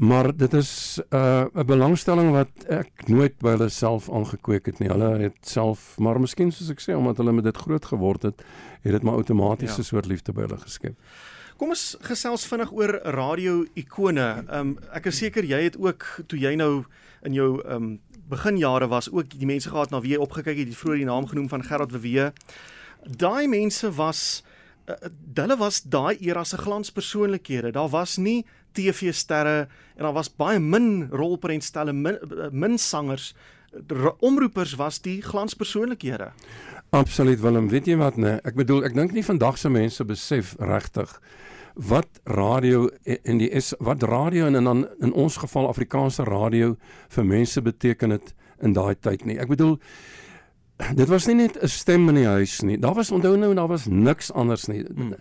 maar dit is 'n uh, 'n belangstelling wat ek nooit by hulle self aangekweek het nie. Hulle het self maar miskien soos ek sê omdat hulle met dit groot geword het, het dit maar outomaties 'n ja. soort liefde by hulle geskep. Kom ons gesels vinnig oor radio ikone. Ehm um, ek is seker jy het ook toe jy nou in jou ehm um, beginjare was ook die mense gehad na wie jy opgekyk het, die vroeër die naam genoem van Gerard Wewe. Daai mense was uh, hulle was daai era se glanspersoonlikhede. Daar was nie TV-sterre en daar was baie min rolprentstelle, min, min sangers. Omroepers was die glanspersoonlikhede. Absoluut Willem, weet jy wat nee? Ek bedoel, ek dink nie vandag se mense besef regtig wat radio en die is wat radio en dan in ons geval Afrikaanse radio vir mense beteken het in daai tyd nie. Ek bedoel dit was nie net 'n stem in die huis nie. Daar was onthou nou daar was niks anders nie. Hmm.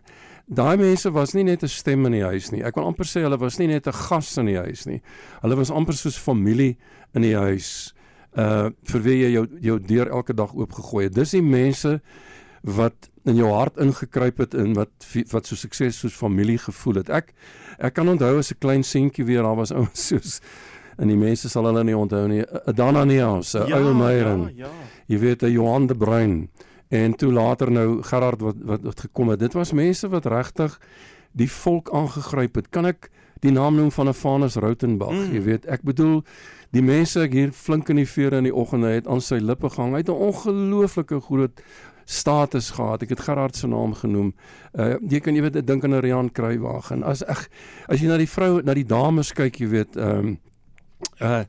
Daai mense was nie net 'n stem in die huis nie. Ek wil amper sê hulle was nie net 'n gas in die huis nie. Hulle was amper soos familie in die huis. Uh vir wie jy jou jou deur elke dag oopgegooi het. Dis die mense wat in jou hart ingekruip het en wat wat so sukses soos familie gevoel het. Ek ek kan onthou as 'n klein seentjie weer daar was ouens soos en die mense sal hulle nie onthou nie. Dana Neus, ja, Ou Meyering. Ja, ja. Jy weet Johan de Bruin en toe later nou Gerard wat wat, wat gekom het. Dit was mense wat regtig die volk aangegryp het. Kan ek die naam noem van 'n Vanus Rautenbach? Mm. Jy weet, ek bedoel die mense ek hier flink in die vere in die oggend het aan sy lippe gehang. Hy het 'n ongelooflike groot status gehad. Ek het Gerard se naam genoem. Uh jy kan jy weet dink aan 'n Rian Kruiwagen. As ek as jy na die vrou na die dames kyk, jy weet, ehm um, uh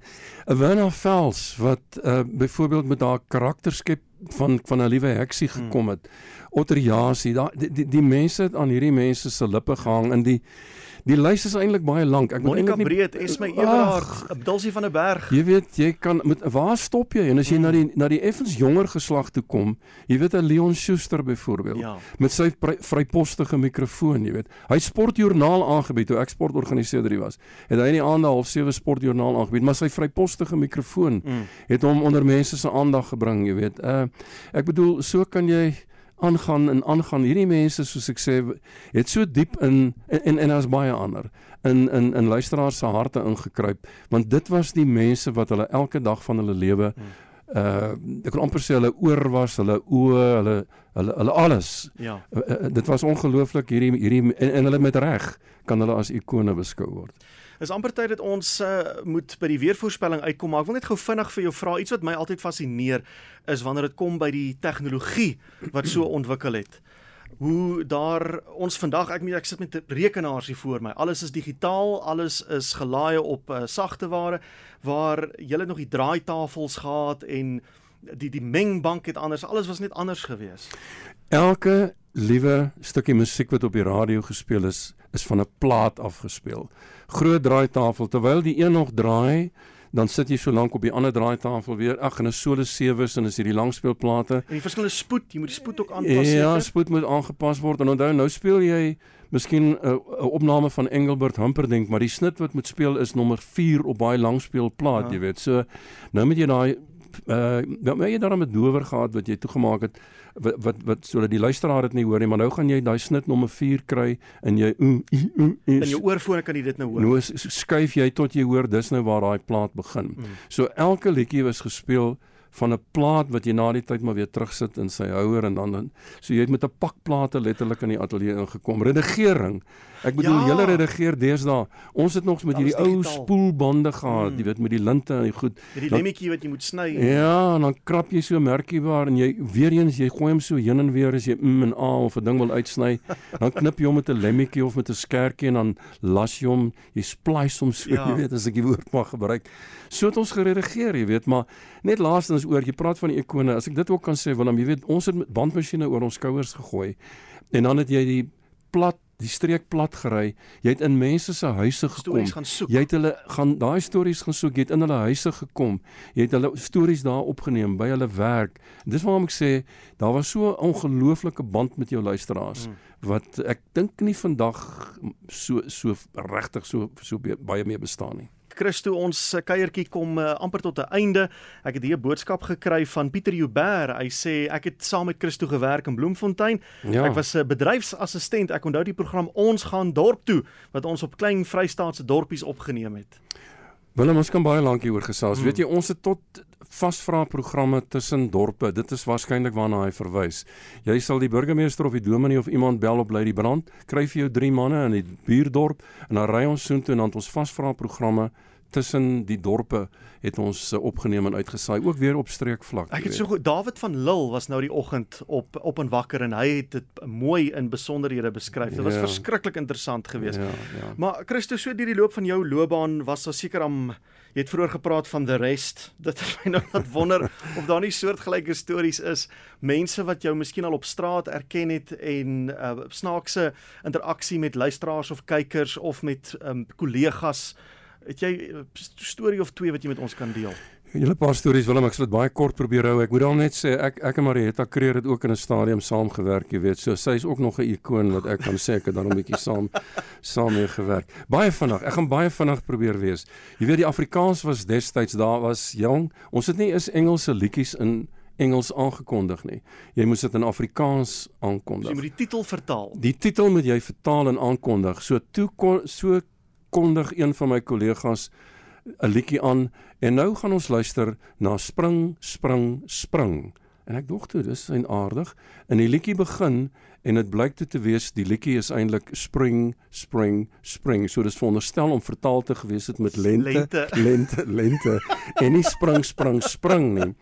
Werner Vels wat uh byvoorbeeld met haar karakterskep van van 'n liewe heksie gekom het. Otter Jasie, daai die, die die mense het aan hierdie mense se lippe gehang in die Die lys is eintlik baie lank. Ek moet eintlik nie Breed, Esme Everard, Abdulsie van der Berg. Jy weet, jy kan met waar stop jy? En as jy mm. na die na die effens jonger geslag toe kom, jy weet 'n Leon Schuster byvoorbeeld ja. met sy vrypostige mikrofoon, jy weet. Hy sportjoernaal aangebied toe ek sportorganiseerder was. Het hy in die aande half 7 sportjoernaal aangebied, maar sy vrypostige mikrofoon mm. het hom onder mense se aandag gebring, jy weet. Uh ek bedoel, so kan jy aangaan en aangaan. Hierdie mense soos ek sê het so diep in en en, as baie ander in in in luisteraars se harte ingekruip want dit was die mense wat hulle elke dag van hulle lewe uh ek kan amper sê hulle oor was, hulle oë, hulle hulle hulle alles. Ja. Uh, uh, dit was ongelooflik hierdie hierdie en, en hulle met reg kan hulle as ikone beskou word. Is amper tyd dat ons uh, moet by die weervoorspelling uitkom, maar ek wil net gou vinnig vir jou vra iets wat my altyd fascineer is wanneer dit kom by die tegnologie wat so ontwikkel het. Hoe daar ons vandag ek meen ek sit met rekenaars hier voor my. Alles is digitaal, alles is gelaai op uh, sagte ware waar jy nog die draaitafels gehad en die die mengbank het anders, alles was net anders geweest. Elke liewe stukkie musiek wat op die radio gespeel is, is van 'n plaat afgespeel. Groot draaitafel terwyl die een nog draai, dan sit jy so lank op die ander draaitafel weer. Ag, en 'n solo sewes en is hierdie langspeelplate. En die verskillende spoed, jy moet die spoed ook aanpas. Ja, spoed moet aangepas word. En onthou, nou speel jy miskien 'n uh, opname van Engelbert Humperdinck, maar die snit wat moet speel is nommer 4 op daai langspeelplaat, ja. jy weet. So nou moet jy daai uh nou jy daarmee dower gehad wat jy toegemaak het wat wat, wat sodat die luisteraar dit nie hoor nie, maar nou gaan jy daai snit nommer 4 kry en jy mm, mm, in jou oorfone kan jy dit nou hoor. Nou skuif jy tot jy hoor dis nou waar daai plaat begin. Mm. So elke liedjie was gespeel van 'n plaat wat jy na die tyd maar weer terugsit in sy houer en dan so jy het met 'n pak plate letterlik in die ateljee ingekom. Redigering. Ek bedoel ja. julle redigeer deesdae. Ons het nog met hierdie ou spoelbande gehad, mm. jy weet met die linte en die goed. Die lemmetjie wat jy moet sny. Ja, en dan krap jy so merkie waar en jy weer eens jy gooi hom so heen en weer as jy mm en a of 'n ding wil uitsny, dan knip jy hom met 'n lemmetjie of met 'n skertjie en dan las jy hom, jy splice hom so, ja. jy weet as ek die woord mag gebruik. So het ons geredigeer, jy weet, maar net laastens oor jy praat van die ikone, as ek dit ook kan sê, Willem, jy weet, ons het met bandmasjiene oor ons skouers gegooi en dan het jy die plat die streek plat gery. Jy het in mense se huise gekom. Jy het hulle gaan daai stories gaan soek. Jy het in hulle huise gekom. Jy het hulle stories daar opgeneem by hulle werk. Dis waarom ek sê daar was so 'n ongelooflike band met jou luisteraars mm. wat ek dink nie vandag so so regtig so so baie meer bestaan nie Christo, ons uh, kuiertjie kom uh, amper tot 'n einde. Ek het hier 'n boodskap gekry van Pieter Joubert. Hy sê ek het saam met Christo gewerk in Bloemfontein. Ja. Ek was 'n bedryfsassistent. Ek onthou die program Ons gaan dorp toe wat ons op klein Vrystaatse dorpies opgeneem het. Willem, ons kan baie lank hieroor gesels. Hmm. Weet jy, ons het tot vasvra programme tussen dorpe. Dit is waarskynlik waarna hy verwys. Jy sal die burgemeester of die dominee of iemand bel op Lady Brand, kry vir jou drie manne in die buurdorp en dan ry ons soontoe en dan het ons vasvra programme tussen die dorpe het ons uh, opgeneem en uitgesaai ook weer op streekvlak. Ek het so goed David van Lille was nou die oggend op op en wakker en hy het dit mooi in besonderhede beskryf. Dit was Ja. verskriklik interessant geweest. Ja, ja. Maar Christo, so deur die loop van jou loopbaan was daar seker am jy het vroeër gepraat van the rest. Dit het my nou laat wonder of daar nie soortgelyke stories is. Mense wat jou miskien al op straat erken het en uh, snaakse interaksie met luisteraars of kykers of met um, kollegas. Het jy 'n storie of twee wat jy met ons kan deel? Julle paar stories Willem, ek sal dit baie kort probeer hou. Ek moet al net sê ek ek en Marietta Kreer het ook in 'n stadium saamgewerk, jy weet. So sy is ook nog 'n ikoon wat ek kan sê ek het dan 'n bietjie saam saam mee gewerk. Baie vinnig. Ek gaan baie vinnig probeer wees. Jy weet die Afrikaans was destyds daar was jong. Ons het nie eens Engelse liedjies in Engels aangekondig nie. Jy moes dit in Afrikaans So aankondig. jy moet die titel vertaal. Die titel moet jy vertaal en aankondig. So toe kon so kondig een van my kollegas 'n liedjie aan en nou gaan ons luister na Spring Spring Spring. En ek dink toe dis en aardig. En die liedjie begin en dit blyk toe te wees die liedjie is eintlik Spring Spring Spring. So dis veronderstel om vertaal te gewees het met lente Lente. lente lente en nie spring spring spring nie.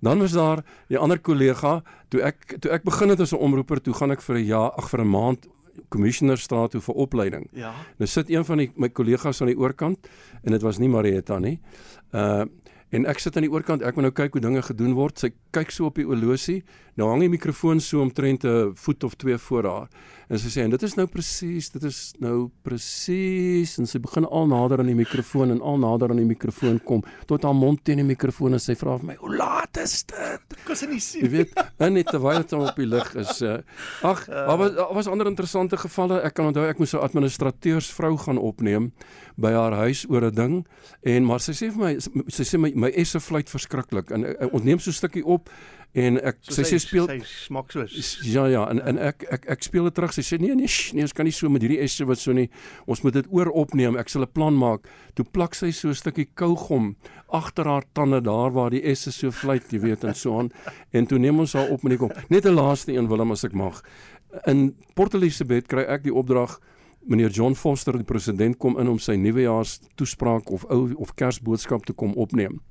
Dan was daar 'n ander kollega toe ek toe ek begin het as 'n omroeper, toe gaan ek vir 'n jaar, ag vir 'n maand kommissionerstraat toe vir opleiding. Ja. Nou sit een van die my kollegas aan die oorkant en dit was nie Marietta nie. Uh en ek sit aan die oorkant, ek moet nou kyk hoe dinge gedoen word. Sy kyk so op die olosie. Nou hang die mikrofoon so omtrent 'n voet of twee voor haar. En sy sê en dit is nou presies, dit is nou presies en sy begin al nader aan die mikrofoon en al nader aan die mikrofoon kom tot haar mond teen die mikrofoon en sy vra vir my, "Hoe laat is dit?" Ek kan nie sien. Jy weet, en net terwyl dit op die lig is. Uh, ag, daar was daar was ander interessante gevalle. Ek kan onthou ek moes 'n administrateursvrou gaan opneem by haar huis oor 'n ding en maar sy sê vir my sy sê my my esse fluit verskriklik en uh, ons neem so 'n stukkie op en ek So sy sê speel sy smaak soos Ja ja en en ek ek ek speel dit terug. Sy sê nee nee, sh, nee ons kan nie so met hierdie esse wat so nie. Ons moet dit oor opneem. Ek sal 'n plan maak. Toe plak sy so 'n stukkie kougom agter haar tande daar waar die esse so fluit, jy weet en so aan. En toe neem ons haar op met die kom. Net 'n laaste een Willem as ek mag. In Port Elizabeth kry ek die opdrag Meneer John Foster, die president kom in om sy nuwejaars toespraak of ou of Kersboodskap te kom opneem.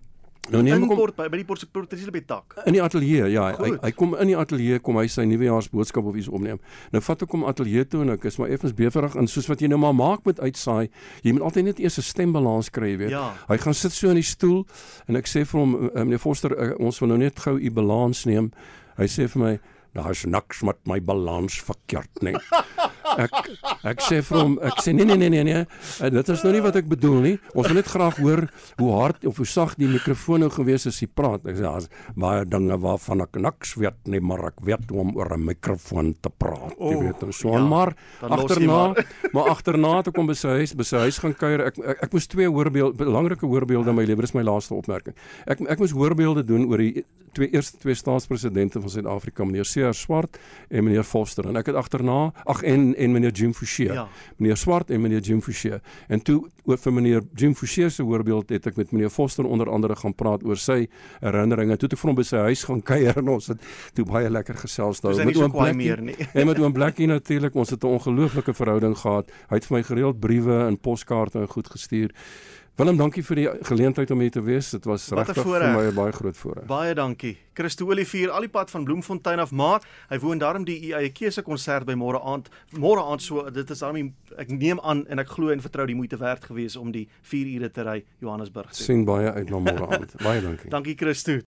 Nou hom Port by, by die Port Port Elizabeth tak. in die ateljee, ja, hy Goed. hy kom in die ateljee kom hy sy nuwejaarsboodskap of iets opneem. Nou vat ek hom ateljee toe en ek is maar effens beverig en soos wat jy nou maar maak met uitsaai, jy moet altyd net eers 'n stembalans kry, jy weet. Ja. Hy gaan sit so in die stoel en ek sê vir hom "Eh, meneer Foster, eh, ons wil nou net gou u balans neem. Hy sê vir my Daar's niks met my balans verkeerd nie. Ek ek sê vir hom, ek sê nee nee nee nee nee, eh, dit is nou nie wat ek bedoel nie. Ons wil net graag hoor hoe hard of hoe sag die mikrofoon nou gewees as hy praat. Ek sê daar's baie dinge waarvan ek niks weet nie, maar ek weet hoe om oor 'n mikrofoon te praat. Jy O, weet en so ja, maar jy agterna, maar. maar agterna toe kom by sy huis, by sy huis gaan kuier. Ek ek, ek moes twee voorbeelde, belangrike voorbeelde in my lewe, dis my laaste opmerking. Ek ek moes voorbeelde doen oor die twee eerste twee staatspresidente van Suid-Afrika, meneer C.R. Swart en meneer Foster en ek het agterna ag en en meneer Jim Fouché. Ja. Meneer Swart en meneer Jim Fouché. En toe oor vir meneer Jim Fouché se voorbeeld het ek met meneer Foster onder andere gaan praat oor sy herinneringe. Toe het ek vir hom by sy huis gaan kuier en ons het toe baie lekker gesels daar nie so kwaai meer nie. En met oom Blackie natuurlik, ons het 'n ongelooflike verhouding gehad. Hy het vir my gereeld briewe en poskaarte en goed gestuur. Willem, dankie vir die geleentheid om hier te wees. Dit was regtig vir my 'n baie groot voorreg. Baie dankie. Christo Olivier, al die pad van Bloemfontein af, maar hy woon daarom die eie keuse konsert by môre aand. Môre aand so, dit is daarom ek neem aan en ek glo en vertrou die moeite werd gewees om die 4 ure te ry Johannesburg toe. Sien baie uit na môre aand. Baie dankie. Dankie Christo.